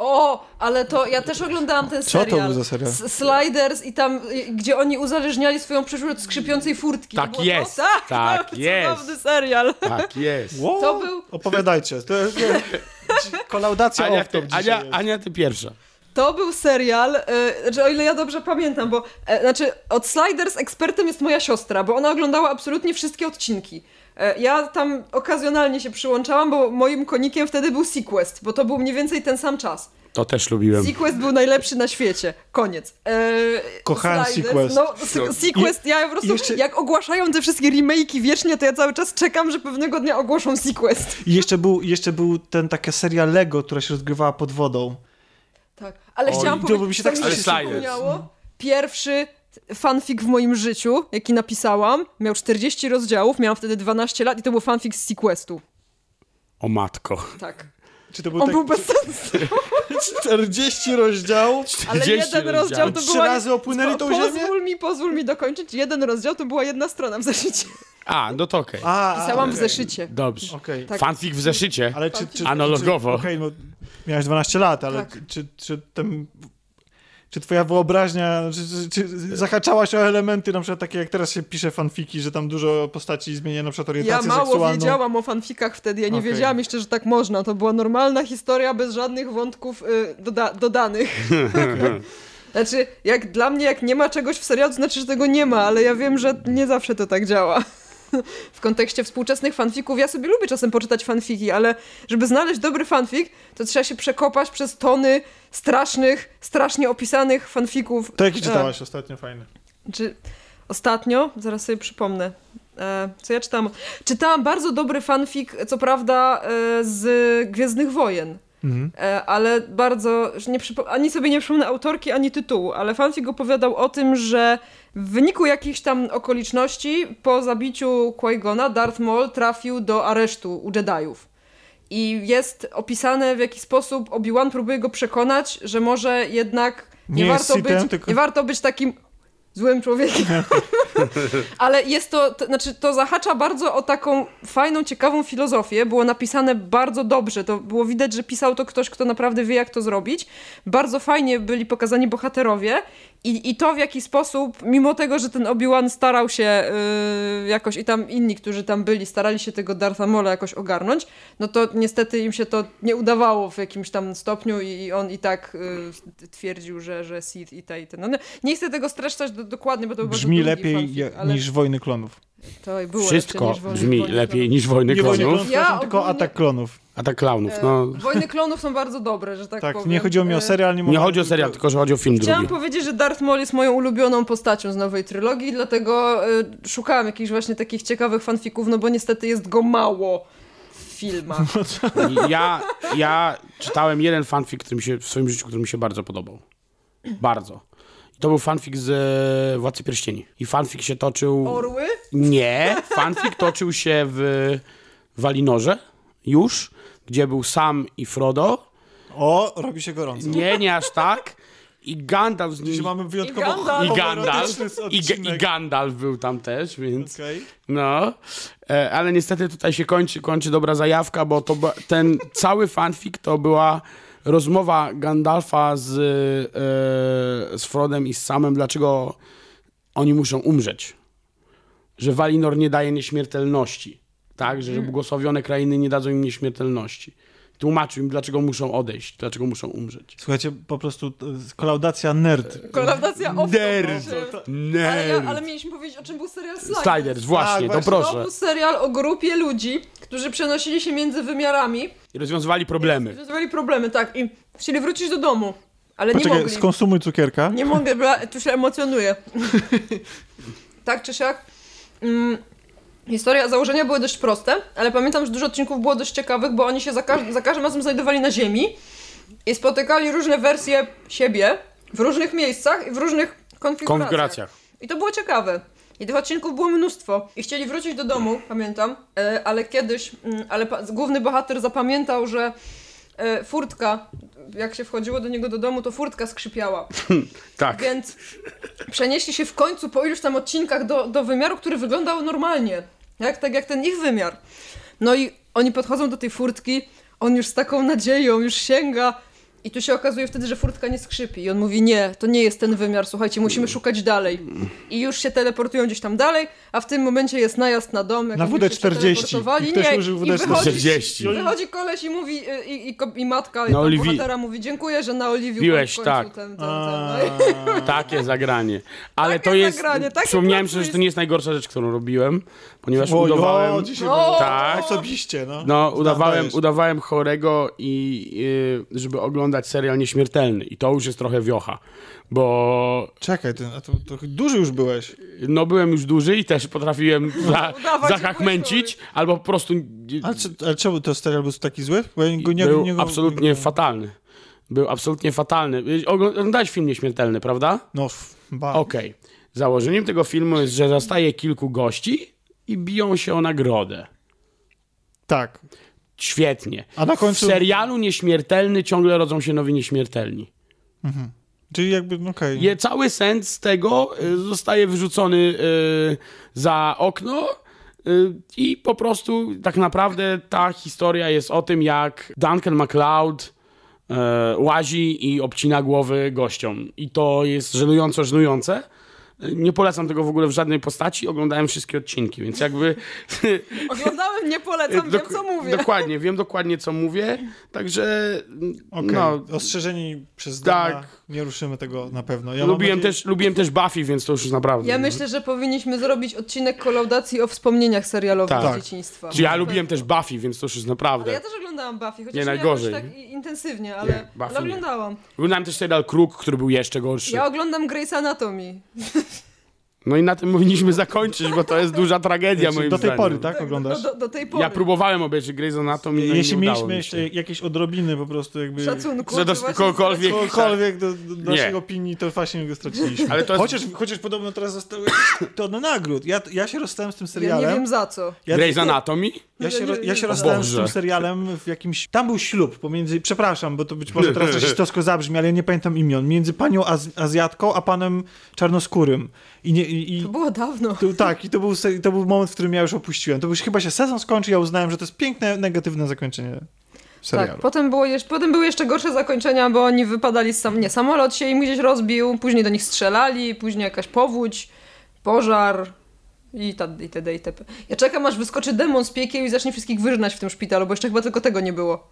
O, ale to ja też oglądałam ten Co to serial. był za serial? S- Sliders i tam, y, gdzie oni uzależniali swoją przyszłość od skrzypiącej furtki. To Tak było jest, To? Tak, tak to jest. cudowny serial. Tak jest. Wow, To był- Opowiadajcie. To jest kolaudacja Ania, ty, dzisiaj Ania, jest. Ania, ty pierwsza. To był serial, y, znaczy o ile ja dobrze pamiętam, bo e, znaczy od Sliders ekspertem jest moja siostra, bo ona oglądała absolutnie wszystkie odcinki. E, ja tam okazjonalnie się przyłączałam, bo moim konikiem wtedy był Sequest, bo to był mniej więcej ten sam czas. To też lubiłem. Sequest był najlepszy na świecie. Koniec. E, Kochałem Sliders, Sequest. No, Se- Sequest, ja po prostu, jeszcze- jak ogłaszają te wszystkie remake'i wiecznie, to ja cały czas czekam, że pewnego dnia ogłoszą Sequest. I jeszcze był, jeszcze był ten taka seria Lego, która się rozgrywała pod wodą. Tak, ale Oj, chciałam to powiedzieć, mi się tak mi się przypomniało. Pierwszy fanfic w moim życiu, jaki napisałam, miał 40 rozdziałów, miałam wtedy 12 lat i to był fanfic z Sequestu. O matko. Tak. Czy to był On tak był bez sensu, 40 rozdziałów? ale 40 jeden rozdział to Trzy była... razy opłynęli tą ziemię? Pozwól mi, pozwól mi dokończyć. Jeden rozdział to była jedna strona w zeszycie. A, no to okej. A, Pisałam a, w zeszycie. Dobrze. Okej. Tak. Fanfic w zeszycie. Ale czy, czy, Analogowo. Czy, Okej, no miałeś 12 lat, ale Tak. czy, czy ten... Czy twoja wyobraźnia, czy, czy, czy zahaczałaś o elementy, na przykład takie jak teraz się pisze fanfiki, że tam dużo postaci zmienia na przykład Ja orientację mało seksualną? wiedziałam o fanfikach wtedy, ja nie Okej. wiedziałam jeszcze, że tak można. To była normalna historia bez żadnych wątków y, doda dodanych. znaczy, jak dla mnie, jak nie ma czegoś w serialu, to znaczy, że tego nie ma, ale ja wiem, że nie zawsze to tak działa. W kontekście współczesnych fanfików, ja sobie lubię czasem poczytać fanfiki, ale żeby znaleźć dobry fanfik, to trzeba się przekopać przez tony strasznych, strasznie opisanych fanfików. To jaki E, czytałaś ostatnio fajny? czy ostatnio, zaraz sobie przypomnę, e, co ja czytałam. Czytałam bardzo dobry fanfic, co prawda, e, z Gwiezdnych Wojen. Mhm. E, ale bardzo, nie ani sobie nie przypomnę autorki, ani tytułu, ale fanfic opowiadał o tym, że w wyniku jakichś tam okoliczności po zabiciu Qui-Gona Darth Maul trafił do aresztu u Jediów. I jest opisane w jaki sposób Obi-Wan próbuje go przekonać, że może jednak nie, Nie warto, Sithem, być, tylko- nie warto być takim złym człowiekiem. Ale jest to, to, znaczy to zahacza bardzo o taką fajną, ciekawą filozofię. Było napisane bardzo dobrze. To było widać, że pisał to ktoś, kto naprawdę wie, jak to zrobić. Bardzo fajnie byli pokazani bohaterowie i, i to w jaki sposób, mimo tego, że ten Obi-Wan starał się yy, jakoś i tam inni, którzy tam byli, starali się tego Dartha Maula jakoś ogarnąć, no to niestety im się to nie udawało w jakimś tam stopniu i on i tak yy, twierdził, że, że Sith i te i te. No, no, nie chcę tego streszczać do, dokładnie, bo to Brzmi lepiej fanfic, ale niż Wojny Klonów. To było Wszystko brzmi Wojny lepiej Klonów. niż Wojny Nie Wojny Klonów. Klonów, Ja tylko ogólnie- Atak Klonów. Atak Klaunów, E, no. Wojny klonów są bardzo dobre, że tak, Tak, powiem. nie chodziło mi o E, serial, nie, Nie chodzi o serial, tylko że chodzi o film Chciałam drugi. powiedzieć, że Darth Maul jest moją ulubioną postacią z nowej trylogii, dlatego y, szukałam jakichś właśnie takich ciekawych fanfików, no bo niestety jest go mało w filmach. Ja, ja czytałem jeden fanfic który mi się, w swoim życiu, który mi się bardzo podobał. Bardzo. To był fanfic z e, Władcy Pierścieni. I fanfic się toczył... Orły? Nie, fanfic toczył się w Walinorze już, gdzie był Sam i Frodo. O, robi się gorąco. Nie, nie aż tak. I Gandalf z nimi... Dzisiaj mamy wyjątkowo I Gandalf. I Gandalf, i, Ga- i Gandalf był tam też, więc... Okej. No, e, ale niestety tutaj się kończy, kończy dobra zajawka, bo to ba- ten cały fanfic to była rozmowa Gandalfa z, e, z Frodem i z Samem, dlaczego oni muszą umrzeć. Że Valinor nie daje nieśmiertelności, tak? Że, że błogosławione krainy nie dadzą im nieśmiertelności. Tłumaczył im, dlaczego muszą odejść, dlaczego muszą umrzeć. Słuchajcie, po prostu to jest kolaudacja nerd. Kolaudacja off Nerd. Ale, ja, Nerd. ale mieliśmy powiedzieć, o czym był serial Sliders. Sliders, właśnie, Tak, to właśnie. To proszę. był serial o grupie ludzi, którzy przenosili się między wymiarami, I rozwiązywali problemy. rozwiązywali problemy, tak, i chcieli wrócić do domu, ale nie Poczekaj, mogli. skonsumuj cukierka. Nie mogę, bo tu się emocjonuję. tak czy siak. Mm, historia, założenia były dość proste, ale pamiętam, że dużo odcinków było dość ciekawych, bo oni się za, każ- za każdym razem znajdowali na ziemi i spotykali różne wersje siebie w różnych miejscach i w różnych konfiguracjach. Konfiguracjach. I to było ciekawe. I tych odcinków było mnóstwo. I chcieli wrócić do domu, pamiętam, e, ale kiedyś, mm, ale pa- główny bohater zapamiętał, że e, furtka, jak się wchodziło do niego do domu, to furtka skrzypiała. Tak. Więc przenieśli się w końcu po iluś tam odcinkach do, do wymiaru, który wyglądał normalnie. Jak, tak jak ten ich wymiar. No i oni podchodzą do tej furtki, on już z taką nadzieją, już sięga. I tu się okazuje wtedy, że furtka nie skrzypi. I on mówi, nie, to nie jest ten wymiar, słuchajcie, musimy szukać dalej. I już się teleportują gdzieś tam dalej, a w tym momencie jest najazd na dom. jak Na oni już się WD-40. teleportowali. I ktoś Nie, użył i WD-40. wychodzi, 40. wychodzi koleś i mówi, y, i, i, i matka i Na Oliwi- bohatera mówi, dziękuję, że naoliwił pan Piłeś, tak. ten, ten, ten. No i- Takie zagranie. Ale Takie to jest. zagranie, Przypomniałem sobie, że to nie jest najgorsza rzecz, którą robiłem, ponieważ O, udawałem. o, dzisiaj O! Tak. Osobiście, no. No, udawałem, udawałem chorego i y, żeby oglądać serial nieśmiertelny. I to już jest trochę wiocha. Bo Czekaj, ty, a to, to duży już byłeś. no byłem już duży i też potrafiłem za, zachachmęcić, albo po prostu Ale, czy, ale czemu to serial był taki zły? Bo ja go nie, był nie, go- absolutnie nie, fatalny. Był absolutnie fatalny. Oglądałeś film nieśmiertelny, prawda? No, f- ba. Okej. Założeniem tego filmu jest, że zostaje kilku gości i biją się o nagrodę. Tak. Świetnie. A na końcu... W serialu Nieśmiertelny ciągle rodzą się nowi nieśmiertelni. Czyli jakby, no okej. Je, cały sens tego y, zostaje wyrzucony y, za okno y, i po prostu tak naprawdę ta historia jest o tym, jak Duncan MacLeod łazi i obcina głowy gościom. I to jest żenująco żenujące. Nie polecam tego w ogóle w żadnej postaci. Oglądałem wszystkie odcinki, więc jakby... Oglądałem, nie polecam, wiem co mówię. Dokładnie, wiem dokładnie co mówię. Także Okej. no, Ostrzeżeni przez Tak. Dana, nie ruszymy tego na pewno. Ja lubiłem, nadzieję- też, lubiłem też Buffy, więc to już jest naprawdę. Ja myślę, że powinniśmy zrobić odcinek kolaudacji o wspomnieniach serialowych Tak. z dzieciństwa. Czy ja lubiłem też Buffy, więc to już jest Ale naprawdę. ja też oglądałam Buffy, chociaż Nie, nie, najgorzej. tak i- intensywnie, ale, Nie, Buffy ale nie. oglądałam. Oglądałem też serial Kruk, który był jeszcze gorszy. Ja oglądam Grey's Anatomy. No i na tym powinniśmy zakończyć, bo to jest duża tragedia Znaczy, moim do tej zdaniem. pory, tak? Oglądasz? Do, do, do tej pory. Ja próbowałem obejrzeć Grey's Anatomy, no i Jeśli nie mieliśmy jeszcze jakieś odrobiny po prostu jakby... Szacunku. Że do kogokolwiek- Kogokolwiek do, do Nie. naszych opinii, to właśnie go straciliśmy. Ale to jest- chociaż, chociaż podobno teraz zostały tonne nagród. Ja, ja się rozstałem z tym Ja serialem. nie wiem za co. Ja, Grey's Anatomy? ja się, Ja ja się rozstałem z Boże. tym serialem w jakimś... Tam był ślub pomiędzy... Przepraszam, bo to być może teraz rasistowsko zabrzmi, ale ja nie pamiętam imion. Między panią Az Azjatką, a panem czarnoskórym. I, nie, i, i To było dawno. to, tak, i to był, to był moment, w którym ja już opuściłem. To już chyba się sezon skończył, ja uznałem, że to jest piękne, negatywne zakończenie serialu. Tak, potem, było jeszcze, potem były jeszcze gorsze zakończenia, bo oni wypadali z sam, nie, samolot się im gdzieś rozbił, później do nich strzelali, później jakaś powódź, pożar i ta- itd. itp. Ja czekam aż wyskoczy demon z piekieł i zacznie wszystkich wyżynać w tym szpitalu, bo jeszcze chyba tylko tego nie było.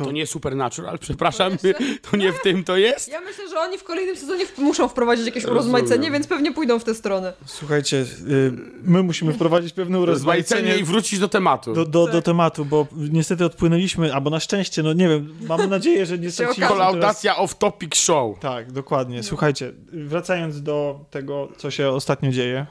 A to nie Supernatural, przepraszam, To jeszcze- to nie w tym to jest? Ja myślę, że oni w kolejnym sezonie muszą wprowadzić jakieś urozmaicenie, więc pewnie pójdą w tę stronę. Słuchajcie, y, my musimy wprowadzić pewne Rozmaicenie urozmaicenie i wrócić do tematu. do, do, do Tak. tematu, bo niestety odpłynęliśmy, albo na szczęście, no nie wiem, mam nadzieję, że nie straciliśmy okaże. teraz... Kolaudacja off-topic show. Tak, dokładnie. Słuchajcie, wracając do tego, co się ostatnio dzieje.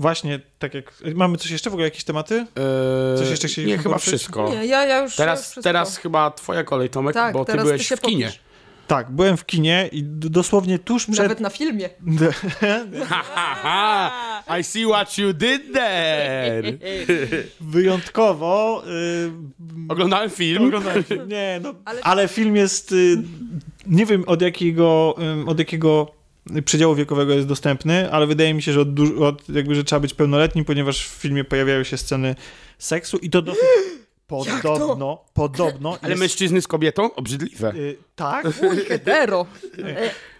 Właśnie, tak jak... Mamy coś jeszcze? W ogóle jakieś tematy? Eee, Coś jeszcze chcieliśmy Nie, chyba poruszyć? wszystko. Nie, ja, ja już Teraz, wszystko. teraz chyba twoja kolej, Tomek, tak, bo ty byłeś ty w kinie. popisz. Tak, byłem w kinie i dosłownie tuż przed... Nawet na filmie. Ha, ha, ha. I see what you did there. Wyjątkowo... Y, Oglądałem film. Oglądałem film. Nie, no, ale... Ale- film jest. y, Nie wiem od jakiego, ym, od jakiego przedziału wiekowego jest dostępny, ale wydaje mi się, że od, od jakby, że trzeba być pełnoletnim, ponieważ w filmie pojawiają się sceny seksu i to dosyć podobno, podobno Ale jest, mężczyzny z kobietą? Obrzydliwe. y, tak, Hetero.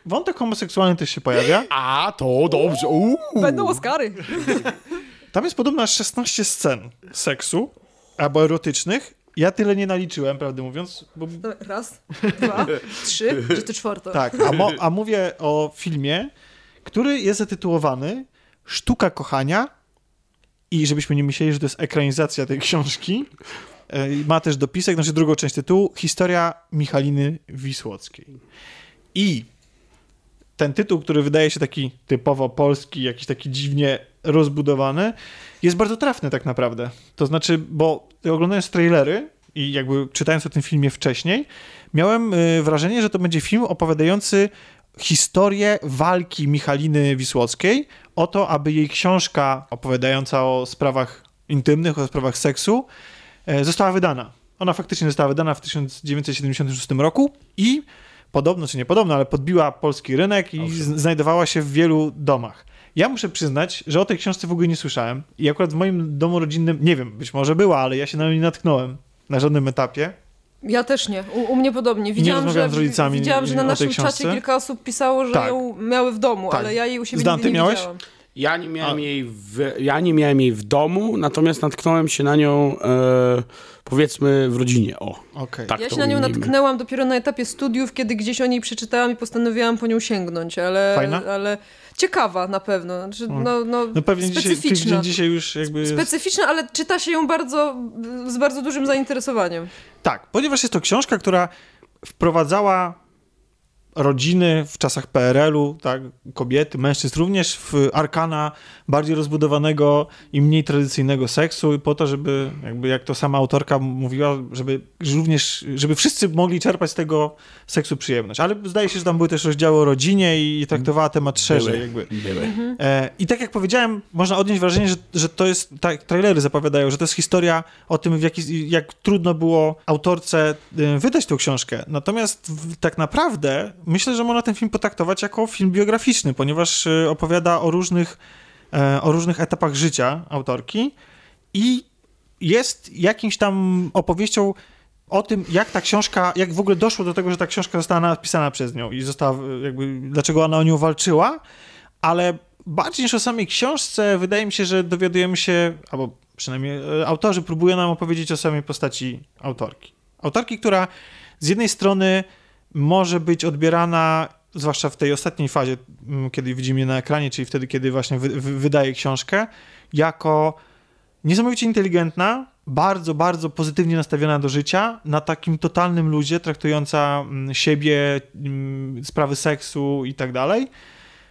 wątek homoseksualny też się pojawia. A, to dobrze. Uuu. Będą Oscary. Tam jest podobno aż 16 scen seksu albo erotycznych. Ja tyle nie naliczyłem, prawdę mówiąc, bo Raz, dwa, trzy, gdzie to czwarta? Tak, a, mo- a mówię o filmie, który jest zatytułowany Sztuka kochania i żebyśmy nie myśleli, że to jest ekranizacja tej książki, e, ma też dopisek, znaczy drugą część tytułu, Historia Michaliny Wisłockiej. I ten tytuł, który wydaje się taki typowo polski, jakiś taki dziwnie rozbudowany, jest bardzo trafny tak naprawdę. To znaczy, bo oglądając trailery i jakby czytając o tym filmie wcześniej, miałem y, wrażenie, że to będzie film opowiadający historię walki Michaliny Wisłockiej o to, aby jej książka opowiadająca o sprawach intymnych, o sprawach seksu e, została wydana. Ona faktycznie została wydana w 1976 roku i podobno, czy nie podobno, ale podbiła polski rynek i znajdowała się w wielu domach. Ja muszę przyznać, że o tej książce w ogóle nie słyszałem i akurat w moim domu rodzinnym, nie wiem, być może była, ale ja się na nią nie natknąłem na żadnym etapie. Ja też nie. U, u mnie podobnie. Widziałam, rozmawiałem że, z rodzicami widziałam, że na naszym książce. czacie kilka osób pisało, że Tak. ją miały w domu, Tak. ale ja jej u siebie Zdan, nigdy ty nie miałeś? widziałam. Ja nie miałem A. jej w, ja nie miałem jej w domu, natomiast natknąłem się na nią e, powiedzmy w rodzinie. O, Okej. tak Ja się na nią natknęłam dopiero na etapie studiów, kiedy gdzieś o niej przeczytałam i postanowiłam po nią sięgnąć, ale... Fajna? ale ciekawa na pewno. Znaczy, no, no, No pewnie dzisiaj, specyficzna. ty, dzisiaj już jakby... Specyficzna, ale czyta się ją bardzo, z bardzo dużym zainteresowaniem. Tak, ponieważ jest to książka, która wprowadzała rodziny w czasach PRL-u, tak, kobiety, mężczyzn, również w arkana bardziej rozbudowanego i mniej tradycyjnego seksu, po to, żeby, jakby jak to sama autorka mówiła, żeby również, żeby wszyscy mogli czerpać z tego seksu przyjemność. Ale zdaje się, że tam były też rozdziały o rodzinie i traktowała temat szerzej. Były. Jakby. Były. E, I tak jak powiedziałem, można odnieść wrażenie, że, że to jest, tak, trailery zapowiadają, że to jest historia o tym, w jaki, jak trudno było autorce e, wydać tą książkę. Natomiast tak naprawdę myślę, że można ten film potraktować jako film biograficzny, ponieważ e, opowiada o różnych, e, o różnych etapach życia autorki i jest jakimś tam opowieścią o tym, jak ta książka, jak w ogóle doszło do tego, że ta książka została napisana przez nią i została e, jakby, dlaczego ona o nią walczyła, ale bardziej niż o samej książce, wydaje mi się, że dowiadujemy się, albo przynajmniej e, autorzy próbują nam opowiedzieć o samej postaci autorki. Autorki, która z jednej strony może być odbierana, zwłaszcza w tej ostatniej fazie, m, kiedy widzimy je na ekranie, czyli wtedy, kiedy właśnie wy, wy, wydaje książkę, jako niesamowicie inteligentna, bardzo, bardzo pozytywnie nastawiona do życia, na takim totalnym luzie, traktująca mm, siebie, mm, sprawy seksu i tak dalej.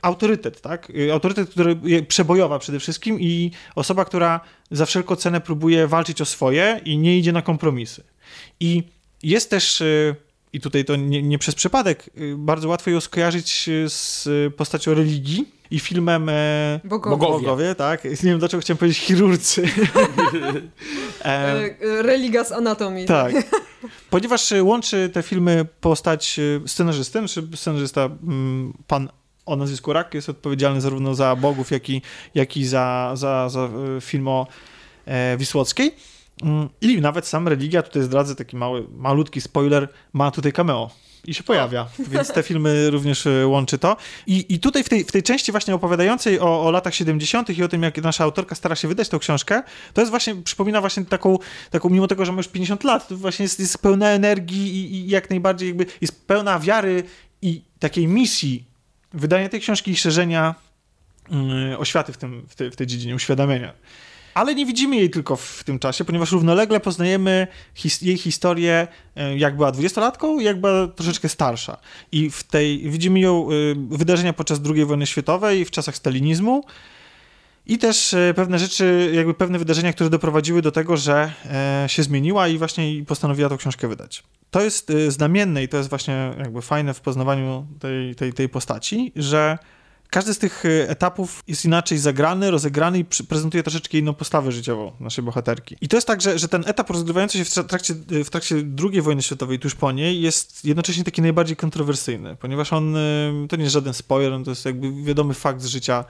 autorytet, tak? Y, Autorytet, który przebojowa przede wszystkim i osoba, która za wszelką cenę próbuje walczyć o swoje i nie idzie na kompromisy. I jest też, y, i tutaj to nie, nie przez przypadek, y, bardzo łatwo ją skojarzyć y, z postacią religii i filmem e, Bogowie. Bogowie. tak? Nie wiem, dlaczego chciałem powiedzieć chirurcy. e, Religa z anatomii. tak. Ponieważ y, łączy te filmy postać y, scenarzysty, czy scenarzysta mm, pan o nazwisku Rak jest odpowiedzialny zarówno za Bogów, jak i, jak i za, za, za y, film o e, Wisłockiej. Mm, I nawet sam religia, tutaj zdradzę taki mały, malutki spoiler, ma tutaj cameo. I się pojawia, więc te filmy również y, łączy to. I, i tutaj w tej, w tej części właśnie opowiadającej o, o latach 70. i o tym, jak nasza autorka stara się wydać tą książkę, to jest właśnie, przypomina właśnie taką, taką mimo tego, że ma już 50 lat, to właśnie jest, jest pełna energii i, i jak najbardziej jakby jest pełna wiary i takiej misji wydania tej książki i szerzenia mm, oświaty w, tym, w, tej, w tej dziedzinie, uświadamiania. Ale nie widzimy jej tylko w, tym czasie, ponieważ równolegle poznajemy his, jej historię, e, jak była dwudziestolatką jak była troszeczkę starsza. I w tej widzimy ją y, wydarzenia podczas II wojny światowej, w czasach stalinizmu. I też e, pewne rzeczy, jakby pewne wydarzenia, które doprowadziły do tego, że e, się zmieniła i właśnie postanowiła tą książkę wydać. To jest e, znamienne i to jest właśnie jakby fajne w poznawaniu tej, tej, tej postaci, że każdy z tych e, etapów jest inaczej zagrany, rozegrany i prezentuje troszeczkę inną postawę życiową naszej bohaterki. I to jest tak, że, że ten etap rozgrywający się w tra- trakcie, w trakcie II wojny światowej, tuż po niej, jest jednocześnie taki najbardziej kontrowersyjny, ponieważ on, e, to nie jest żaden spoiler, to jest jakby wiadomy fakt z życia,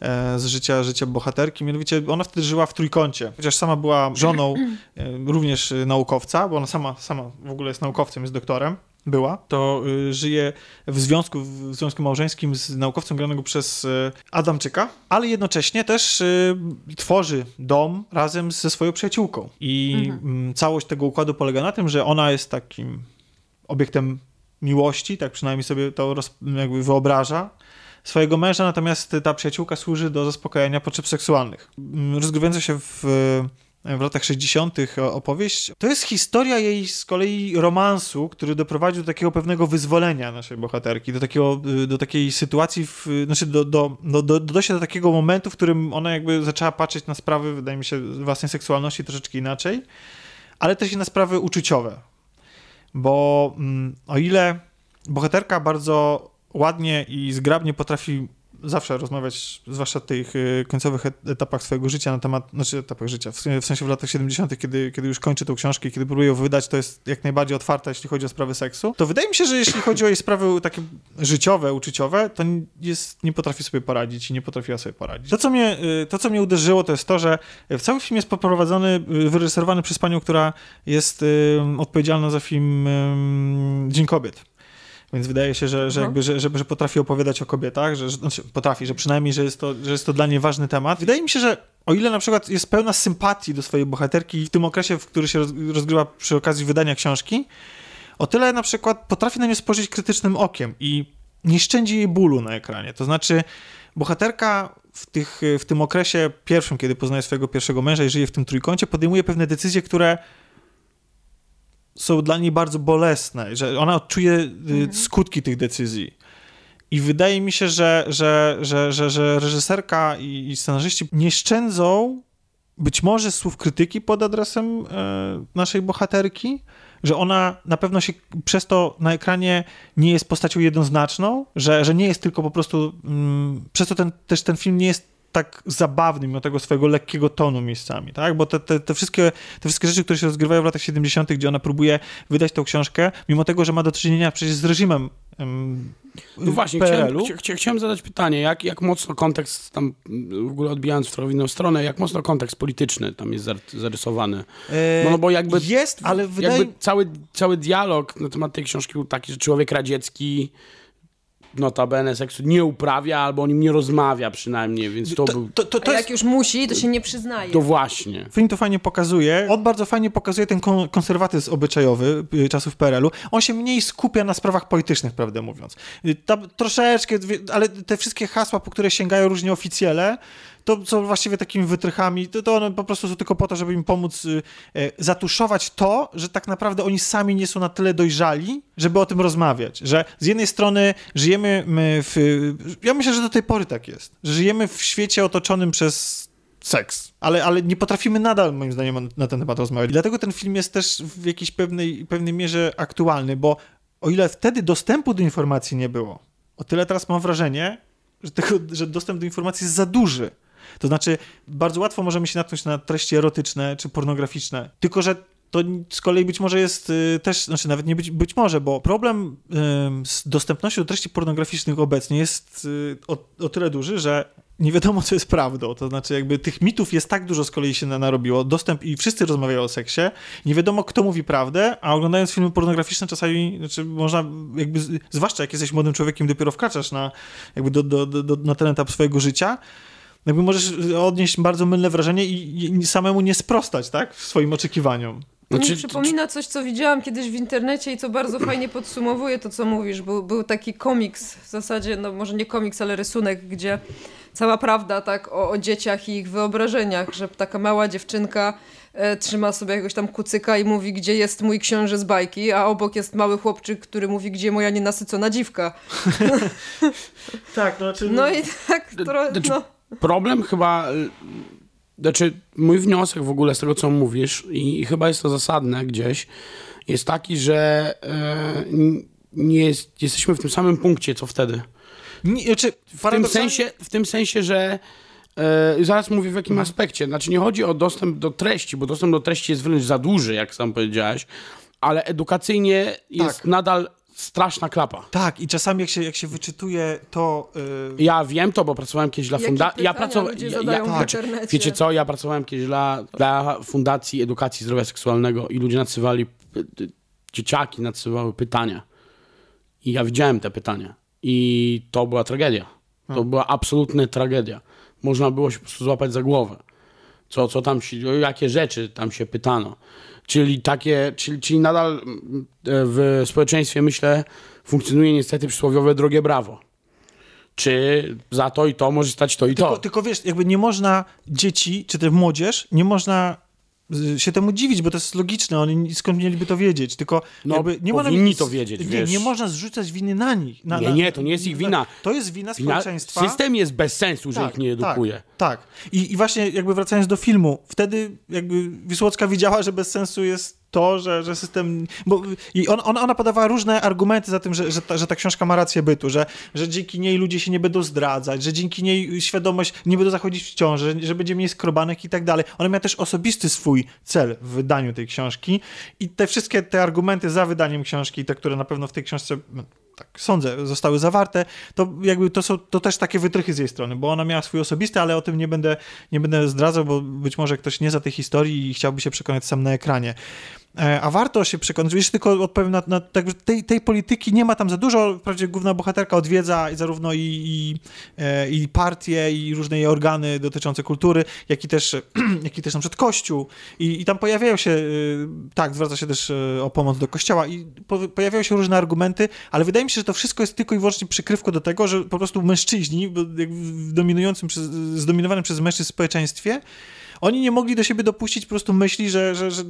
e, z życia, życia bohaterki, mianowicie ona wtedy żyła w trójkącie, chociaż sama była żoną e, również e, naukowca, bo ona sama, sama w ogóle jest naukowcem, jest doktorem, była, to y, żyje w związku, w związku małżeńskim z naukowcem granego przez y, Adamczyka, ale jednocześnie też y, tworzy dom razem ze swoją przyjaciółką. I mm, całość tego układu polega na tym, że ona jest takim obiektem miłości, tak przynajmniej sobie to roz, jakby wyobraża swojego męża, natomiast ta przyjaciółka służy do zaspokajania potrzeb seksualnych. Mm, Rozgrywająca się w, w latach 60. opowieść, to jest historia jej z kolei romansu, który doprowadził do takiego pewnego wyzwolenia naszej bohaterki, do, takiego, y, do takiej sytuacji, w, znaczy do, do, do, do, dojścia do takiego momentu, w którym ona jakby zaczęła patrzeć na sprawy, wydaje mi się, własnej seksualności troszeczkę inaczej, ale też i na sprawy uczuciowe. Bo mm, o ile bohaterka bardzo ładnie i zgrabnie potrafi zawsze rozmawiać, zwłaszcza w tych y, końcowych et- etapach swojego życia na temat, znaczy etapach życia, w, sensie w latach 70., kiedy, kiedy już kończy tą książkę i kiedy próbuje ją wydać, to jest jak najbardziej otwarta, jeśli chodzi o sprawy seksu, to wydaje mi się, że jeśli chodzi o jej sprawy takie życiowe, uczuciowe, to jest, nie potrafi sobie poradzić i nie potrafiła sobie poradzić. To, co mnie, y, to, co mnie uderzyło, to jest to, że w cały film jest poprowadzony, y, wyreżyserowany przez panią, która jest odpowiedzialna za film Dzień Kobiet. Więc wydaje się, że, że, Aha. jakby, że, że, że potrafi opowiadać o kobietach, że, że znaczy potrafi, że przynajmniej, że jest, to, że jest to dla niej ważny temat. Wydaje mi się, że o ile na przykład jest pełna sympatii do swojej bohaterki w tym okresie, w który się roz, rozgrywa przy okazji wydania książki, o tyle na przykład potrafi na nie spojrzeć krytycznym okiem i nie szczędzi jej bólu na ekranie. To znaczy, bohaterka w, tych, w tym okresie pierwszym, kiedy poznaje swojego pierwszego męża i żyje w tym trójkącie, podejmuje pewne decyzje, które są dla niej bardzo bolesne, że ona odczuje y, skutki tych decyzji. I wydaje mi się, że, że, że, że, że reżyserka i, i scenarzyści nie szczędzą być może słów krytyki pod adresem e, naszej bohaterki, że ona na pewno się przez to na ekranie nie jest postacią jednoznaczną, że, że nie jest tylko po prostu. Mm, przez to ten, też ten film nie jest tak zabawny, mimo tego swojego lekkiego tonu miejscami, tak? Bo te, te, te, wszystkie, te wszystkie rzeczy, które się rozgrywają w latach 70., gdzie ona próbuje wydać tą książkę, mimo tego, że ma do czynienia przecież z reżimem em, No właśnie, chciałem, chcia, chciałem zadać pytanie, jak, jak mocno kontekst tam, w ogóle odbijając w trochę inną stronę, jak mocno kontekst polityczny tam jest zar- zarysowany? E, No, no bo jakby- Jest, ale wydaje Jakby cały, cały dialog na temat tej książki był taki, że człowiek radziecki notabene seksu nie uprawia, albo o nim nie rozmawia przynajmniej, więc to, był... to, to, to jest jak już musi, to się nie przyznaje. To właśnie. Film to fajnie pokazuje. On bardzo fajnie pokazuje ten kon- konserwatyzm obyczajowy y, czasów PRL-u. On się mniej skupia na sprawach politycznych, prawdę mówiąc. Y, Tam troszeczkę, ale te wszystkie hasła, po które sięgają różni oficjele, to są właściwie takimi wytrychami, to, to one po prostu są tylko po to, żeby im pomóc y, e, zatuszować to, że tak naprawdę oni sami nie są na tyle dojrzali, żeby o tym rozmawiać. Że z jednej strony żyjemy my w... Ja myślę, że do tej pory tak jest. Że żyjemy w świecie otoczonym przez seks. Ale, ale nie potrafimy nadal, moim zdaniem, na ten temat rozmawiać. Dlatego ten film jest też w jakiejś pewnej, pewnej mierze aktualny, bo o ile wtedy dostępu do informacji nie było, o tyle teraz mam wrażenie, że, tego, że dostęp do informacji jest za duży. To znaczy, bardzo łatwo możemy się natknąć na treści erotyczne czy pornograficzne, tylko że to z kolei być może jest y, też, znaczy nawet nie być, być może, bo problem z dostępnością do treści pornograficznych obecnie jest y, o, o tyle duży, że nie wiadomo, co jest prawdą. To znaczy, jakby tych mitów jest tak dużo z kolei się narobiło. Dostęp i wszyscy rozmawiają o seksie. Nie wiadomo, kto mówi prawdę, a oglądając filmy pornograficzne czasami, znaczy można, jakby, zwłaszcza jak jesteś młodym człowiekiem, dopiero wkraczasz na, jakby do, do, do, na ten etap swojego życia, jakby możesz odnieść bardzo mylne wrażenie i, i samemu nie sprostać, tak, swoim oczekiwaniom. To mi przypomina coś, co widziałam kiedyś w internecie i co bardzo fajnie podsumowuje to, co mówisz. Był, był taki komiks, w zasadzie, no może nie komiks, ale rysunek, gdzie cała prawda tak o, o dzieciach i ich wyobrażeniach, że taka mała dziewczynka e, trzyma sobie jakiegoś tam kucyka i mówi, gdzie jest mój książę z bajki, a obok jest mały chłopczyk, który mówi, gdzie moja nienasycona dziwka. tak, no, znaczy... no i tak, trochę, znaczy, no. Problem chyba znaczy, mój wniosek w ogóle z tego, co mówisz, i, i chyba jest to zasadne gdzieś, jest taki, że e, nie jest, jesteśmy w tym samym punkcie, co wtedy. Nie, znaczy, w, tym sensie, w tym sensie, że e, zaraz mówię w jakim mhm. aspekcie. Znaczy, nie chodzi o dostęp do treści, bo dostęp do treści jest wręcz za duży, jak sam powiedziałeś, ale edukacyjnie jest tak. nadal straszna klapa. Tak, i czasami jak się, jak się wyczytuje to... Yy... Ja wiem to, bo pracowałem kiedyś dla fundacji... Ja pracowałem... Ja, ja, tak. Wiecie co, ja pracowałem kiedyś dla, dla Fundacji Edukacji Zdrowia Seksualnego i ludzie nadsywali, dzieciaki nadsywały pytania. I ja widziałem te pytania. I to była tragedia. To hmm. była absolutna tragedia. Można było się po prostu złapać za głowę. Co, co tam się, jakie rzeczy tam się pytano. Czyli takie, czyli, czyli nadal mm, w społeczeństwie, myślę, funkcjonuje niestety przysłowiowe drogie brawo. Czy za to i to może stać to i tylko, to. Tylko wiesz, jakby nie można dzieci, czy też młodzież, nie można się temu dziwić, bo to jest logiczne, oni skąd mieliby to wiedzieć, tylko no, jakby nie powinni można, to wiedzieć, nie, wiesz. nie można zrzucać winy na nich. Na, nie, nie, to nie jest ich wina. To jest wina społeczeństwa. System jest bez sensu, że tak, ich nie edukuje. Tak, tak. I, I właśnie jakby wracając do filmu, wtedy jakby Wisłocka widziała, że bez sensu jest to, że, że system. Bo, I on, ona, podawała różne argumenty za tym, że, że, ta, że ta książka ma rację bytu, że, że dzięki niej ludzie się nie będą zdradzać, że dzięki niej świadomość nie będą zachodzić w ciąży, że, że będzie mniej skrobanek i tak dalej. Ona miała też osobisty swój cel w wydaniu tej książki i te wszystkie te argumenty za wydaniem książki, te, które na pewno w tej książce tak sądzę, zostały zawarte, to jakby to są to też takie wytrychy z jej strony, bo ona miała swój osobisty, ale o tym nie będę, nie będę zdradzał, bo być może ktoś nie za tej historii i chciałby się przekonać sam na ekranie. E, a warto się przekonać, jeszcze tylko odpowiem na, na tak, tej, tej polityki nie ma tam za dużo, wprawdzie główna bohaterka odwiedza zarówno i, i, e, i partie, i różne jej organy dotyczące kultury, jak i też, jak i też na przykład kościół. I, i tam pojawiają się, e, tak, zwraca się też o pomoc do kościoła i po, pojawiają się różne argumenty, ale wydaje mi się, że to wszystko jest tylko i wyłącznie przykrywką do tego, że po prostu mężczyźni w dominującym, zdominowanym przez mężczyzn społeczeństwie, oni nie mogli do siebie dopuścić po prostu myśli, że, że, że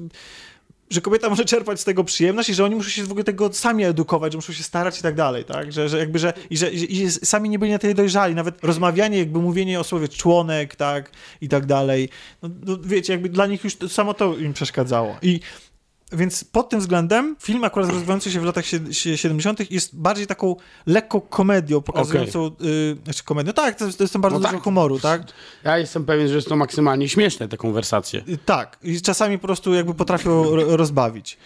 że kobieta może czerpać z tego przyjemność i że oni muszą się w ogóle tego sami edukować, że muszą się starać i tak dalej, tak? Że, że jakby, że, i że i, sami nie byli na tyle dojrzali, nawet rozmawianie, jakby mówienie o słowie członek, tak? I tak dalej. No, no wiecie, jakby dla nich już to, samo to im przeszkadzało. I więc pod tym względem film akurat rozwijający się w latach 70. jest bardziej taką lekką komedią pokazującą, okay. y, znaczy komedią, tak, to, to jest tam bardzo no dużo tak. humoru, tak? Ja jestem pewien, że jest to maksymalnie śmieszne, te konwersacje. Y, tak, i czasami po prostu jakby potrafią rozbawić.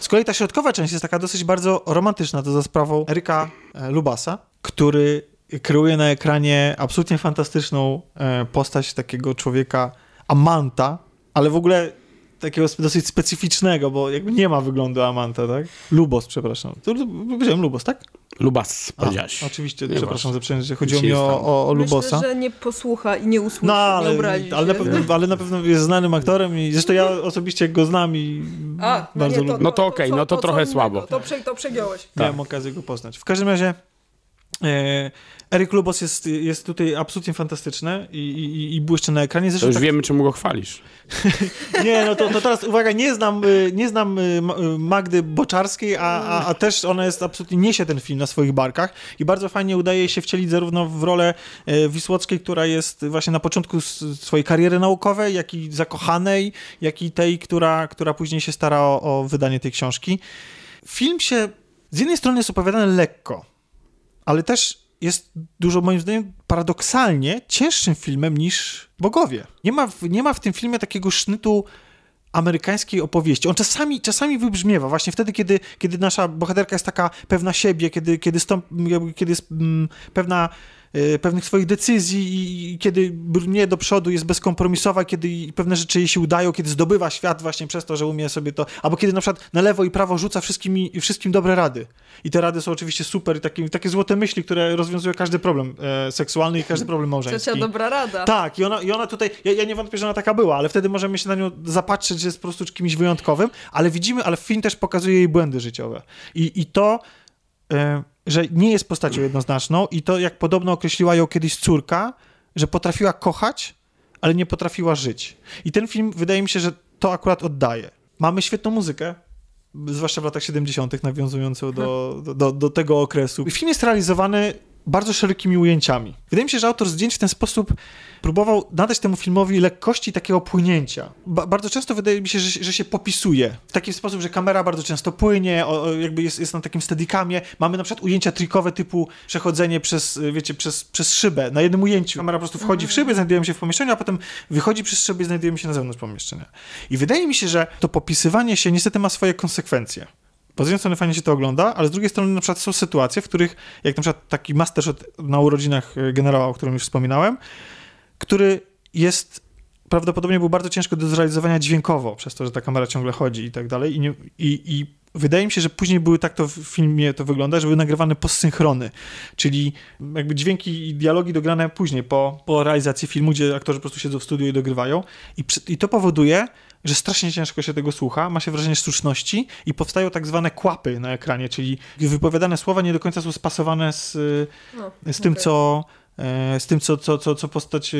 Z kolei ta środkowa część jest taka dosyć bardzo romantyczna, to za sprawą Eryka e, Lubasa, który kreuje na ekranie absolutnie fantastyczną e, postać takiego człowieka, Amanta, ale w ogóle takiego dosyć specyficznego, bo jakby nie ma wyglądu Amanta, tak? Lubos, przepraszam. To, powiedziałem Lubos, tak? Lubas, powiedziałeś. A, oczywiście, nie przepraszam za przejęcie. Chodziło mi o, o, o Lubosa. Myślę, że nie posłucha i nie usłyszy, no, ale, nie obrazi ale, na pewno, ale na pewno jest znanym aktorem i zresztą ja osobiście go znam i A, no bardzo nie, to, lubię. No to okej, okay, no to, to trochę słabo. To, prze, to przegiąłeś. Miałem tak. okazję go poznać. W każdym razie E, Eryk Lubos jest, jest tutaj absolutnie fantastyczny i, i, i błyszczy na ekranie. To Zresztą już tak, wiemy, czemu go chwalisz. Nie, no to, to teraz uwaga, nie znam, y, nie znam y, y, Magdy Boczarskiej, a, a, a też ona jest absolutnie, niesie ten film na swoich barkach i bardzo fajnie udaje się wcielić zarówno w rolę Wisłockiej, która jest właśnie na początku swojej kariery naukowej, jak i zakochanej, jak i tej, która, która później się stara o, o wydanie tej książki. Film się z jednej strony jest opowiadany lekko, ale też jest dużo, moim zdaniem, paradoksalnie cięższym filmem niż Bogowie. Nie ma, w, nie ma w tym filmie takiego sznytu amerykańskiej opowieści. On czasami, czasami wybrzmiewa, właśnie wtedy, kiedy, kiedy nasza bohaterka jest taka pewna siebie, kiedy, kiedy, stąp, kiedy jest mm, pewna pewnych swoich decyzji i, kiedy brnie do przodu, jest bezkompromisowa, kiedy pewne rzeczy jej się udają, kiedy zdobywa świat właśnie przez to, że umie sobie to, albo kiedy na przykład na lewo i prawo rzuca wszystkimi, wszystkim dobre rady. I te rady są oczywiście super i takie, takie złote myśli, które rozwiązują każdy problem e, seksualny i każdy problem małżeński. Ciocia dobra rada. Tak, i ona, i ona tutaj, ja, ja nie wątpię, że ona taka była, ale wtedy możemy się na nią zapatrzeć, że jest po prostu kimś wyjątkowym, ale widzimy, ale film też pokazuje jej błędy życiowe. I, i to, e, że nie jest postacią jednoznaczną i to, jak podobno określiła ją kiedyś córka, że potrafiła kochać, ale nie potrafiła żyć. I ten film, wydaje mi się, że to akurat oddaje. Mamy świetną muzykę, zwłaszcza w latach 70., nawiązującą do, do, do, tego okresu. Film jest realizowany bardzo szerokimi ujęciami. Wydaje mi się, że autor zdjęć w ten sposób próbował nadać temu filmowi lekkości takiego płynięcia. Ba bardzo często wydaje mi się, że, że się popisuje. W taki sposób, że kamera bardzo często płynie, o, o, jakby jest, jest na takim steadicamie. Mamy na przykład ujęcia trikowe typu przechodzenie przez, y, wiecie, przez, przez szybę. Na jednym ujęciu kamera po prostu wchodzi w szybę, znajdujemy się w pomieszczeniu, a potem wychodzi przez szybę i znajdujemy się na zewnątrz pomieszczenia. I wydaje mi się, że to popisywanie się niestety ma swoje konsekwencje. Bo z jednej strony fajnie się to ogląda, ale z drugiej strony na przykład są sytuacje, w których, jak na przykład taki mastershot na urodzinach y, generała, o którym już wspominałem, który jest prawdopodobnie był bardzo ciężko do zrealizowania dźwiękowo, przez to, że ta kamera ciągle chodzi i tak dalej. I, nie, i, i wydaje mi się, że później były tak to w filmie to wygląda, że były nagrywane postsynchrony, czyli jakby dźwięki i dialogi dograne później, po, po realizacji filmu, gdzie aktorzy po prostu siedzą w studiu i dogrywają. I, przy, I to powoduje, że strasznie ciężko się tego słucha, ma się wrażenie sztuczności i powstają tak zwane kłapy na ekranie, czyli wypowiadane słowa nie do końca są spasowane z, No, z tym, okej. co e, z tym, co, co, co, co postać... e,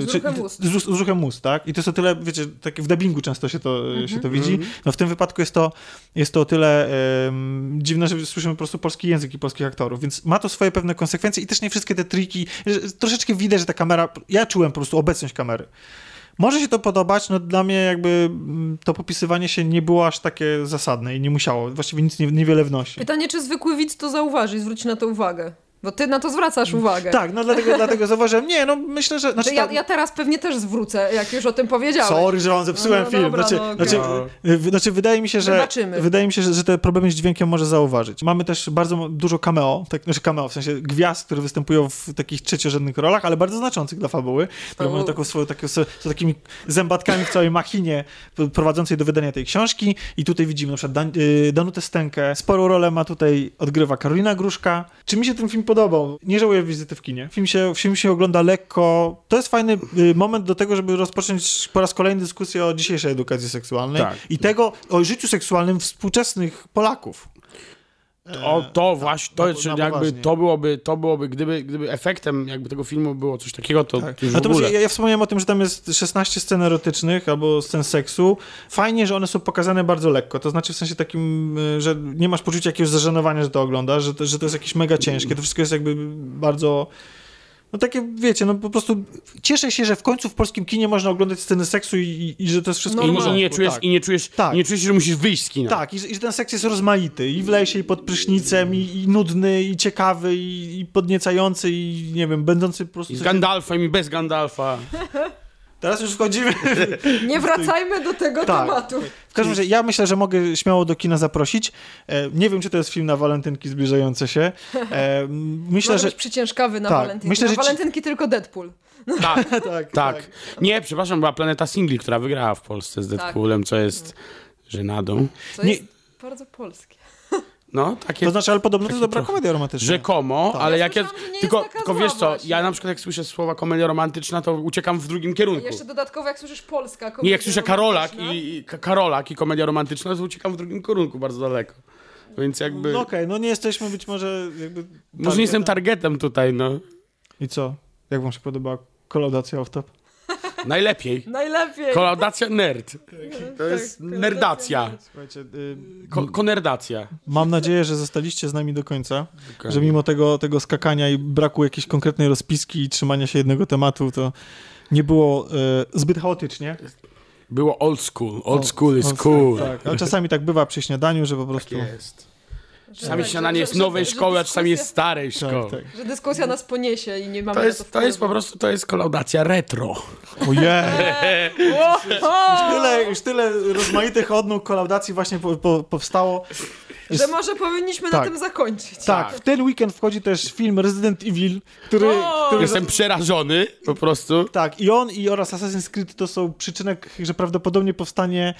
Z czy- ruchem ust. Z, z ruchem ust, tak? I to jest o tyle, wiecie, tak w dubbingu często się to, Mhm. się to widzi. No w tym wypadku jest to, jest to o tyle em, dziwne, że słyszymy po prostu polski język i polskich aktorów, więc ma to swoje pewne konsekwencje i też nie wszystkie te triki, troszeczkę widać, że ta kamera, ja czułem po prostu obecność kamery. Może się to podobać, no dla mnie jakby mm, to popisywanie się nie było aż takie zasadne i nie musiało, właściwie nic nie, niewiele wnosi. Pytanie, czy zwykły widz to zauważy i zwróci na to uwagę. Bo ty na to zwracasz uwagę. Tak, no dlatego, dlatego zauważyłem, nie, no myślę, że... Znaczy, ja, ta- ja teraz pewnie też zwrócę, jak już o tym powiedziałeś. Sorry, że wam zepsułem No, no, film. dobra, znaczy, no, okej. znaczy, znaczy, wydaje mi się, że Wybaczymy. wydaje mi się, że, że te problemy z dźwiękiem może zauważyć. Mamy też bardzo dużo cameo, tak, znaczy cameo, w sensie gwiazd, które występują w takich trzeciorzędnych rolach, ale bardzo znaczących dla fabuły, które mają taką swoją, taką, są takimi zębatkami w całej machinie prowadzącej do wydania tej książki i tutaj widzimy na przykład Dan, y, Danutę Stękę. Sporą rolę ma tutaj, odgrywa Karolina Gruszka. Czy mi się ten film podobał? Nie żałuję wizyty w kinie. Film się, film się ogląda lekko. To jest fajny y, moment do tego, żeby rozpocząć po raz kolejny dyskusję o dzisiejszej edukacji seksualnej Tak. i tego, o życiu seksualnym współczesnych Polaków. O, to właśnie, to na- na jakby, poważnie. to byłoby, to byłoby, gdyby, gdyby efektem jakby tego filmu było coś takiego, to Tak. już w ogóle. ja, ja wspomniałem o tym, że tam jest 16 scen erotycznych albo scen seksu. Fajnie, że one są pokazane bardzo lekko. To znaczy w sensie takim, y, że nie masz poczucia jakiegoś zażenowania, że to oglądasz, że to, że to jest jakieś mega ciężkie. To wszystko jest jakby bardzo. No takie, wiecie, no po prostu cieszę się, że w końcu w polskim kinie można oglądać sceny seksu i, i, i że to jest wszystko I, w i, nie czujesz, tak. I nie czujesz, Tak. nie czujesz, że musisz wyjść z kina. Tak, i, że- i że ten seks jest rozmaity. I w lesie, i pod prysznicem, i, i nudny, i ciekawy, i, i podniecający, i nie wiem, będący po prostu... I z Gandalfem i bez Gandalfa. Teraz już wchodzimy Nie wracajmy do tego Tak. tematu. W każdym razie ja myślę, że mogę śmiało do kina zaprosić. E, nie wiem, czy to jest film na walentynki zbliżające się. E, myślę, Może że... być przyciężkawy na tak, walentynki. myślę, na że walentynki tylko Deadpool. Tak, tak, tak. Nie, przepraszam, była Planeta Singli, która wygrała w Polsce z Tak. Deadpoolem, co jest żenadą. Co Nie- jest bardzo polskie. No, takie To znaczy, ale podobno to jest dobra komedia romantyczna. rzekomo, Tak. ale Ja jak ja... Tylko, tylko wiesz co, właśnie. ja na przykład jak słyszę słowa komedia romantyczna, to uciekam w drugim I kierunku. jeszcze dodatkowo, jak słyszysz polska komedia Nie, jak słyszę Karolak i, i Ka- Karolak i komedia romantyczna, to uciekam w drugim kierunku bardzo daleko. Więc jakby... No okej, no nie jesteśmy być może jakby... Może nie jestem targetem. tutaj, no. I co? Jak wam się podoba kolaudacja off-top? Najlepiej. Najlepiej. Kolaudacja nerd. To Tak, jest nerdacja. nerd. Słuchajcie, y, Ko konerdacja. mam nadzieję, że zostaliście z nami do końca, że mimo tego, tego skakania i braku jakiejś konkretnej rozpiski i trzymania się jednego tematu, to nie było y, zbyt chaotycznie. Było old school. Old school is Old cool. Tak, ale czasami tak bywa przy śniadaniu, że po prostu... jest. Czasami Tak, śniadanie że- jest że- nowej że szkoły, a czasami jest starej Tak, szkoły. tak. Że dyskusja nas poniesie i nie mamy To na jest, to jest po prostu, to jest kolaudacja retro. Ojej! Wow! Tyle, już tyle rozmaitych odnóg kolaudacji właśnie po, po, powstało. Że może powinniśmy Tak. na tym zakończyć. Tak, w ten weekend wchodzi też film Resident Evil, który... Który Jestem przerażony po prostu. Tak, i on i oraz Assassin's Creed to są przyczynek, że prawdopodobnie powstanie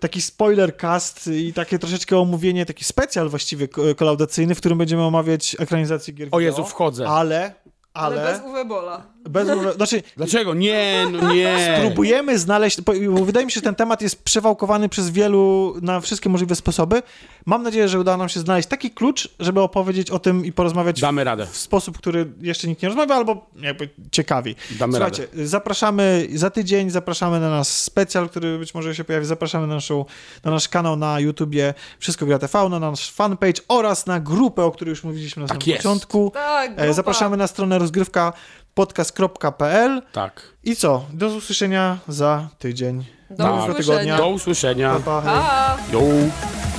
taki spoiler cast i takie troszeczkę omówienie, taki specjal właściwie ko- kolaudacyjny, w którym będziemy omawiać ekranizację gier O wideo. Jezu, wchodzę. Ale, Ale, ale... bez Uwe Bola. Bez... Znaczy, Dlaczego? Nie, no nie. Próbujemy znaleźć, bo bo wydaje mi się, że ten temat jest przewałkowany przez wielu na wszystkie możliwe sposoby. Mam nadzieję, że uda nam się znaleźć taki klucz, żeby opowiedzieć o tym i porozmawiać Damy radę. w sposób, który jeszcze nikt nie rozmawia, albo jakby ciekawi. Damy Słuchajcie, radę. zapraszamy za tydzień, zapraszamy na nasz specjal, który być może się pojawi, zapraszamy na, naszą, na nasz kanał na YouTubie Wszystko Gra TV, na nasz fanpage oraz na grupę, o której już mówiliśmy na Tak samym jest. początku. Tak, E, grupa. Zapraszamy na stronę rozgrywka podcast.pl Tak. i co? Do usłyszenia za tydzień. Do Tak. usłyszenia. Do usłyszenia. Pa, pa. Pa!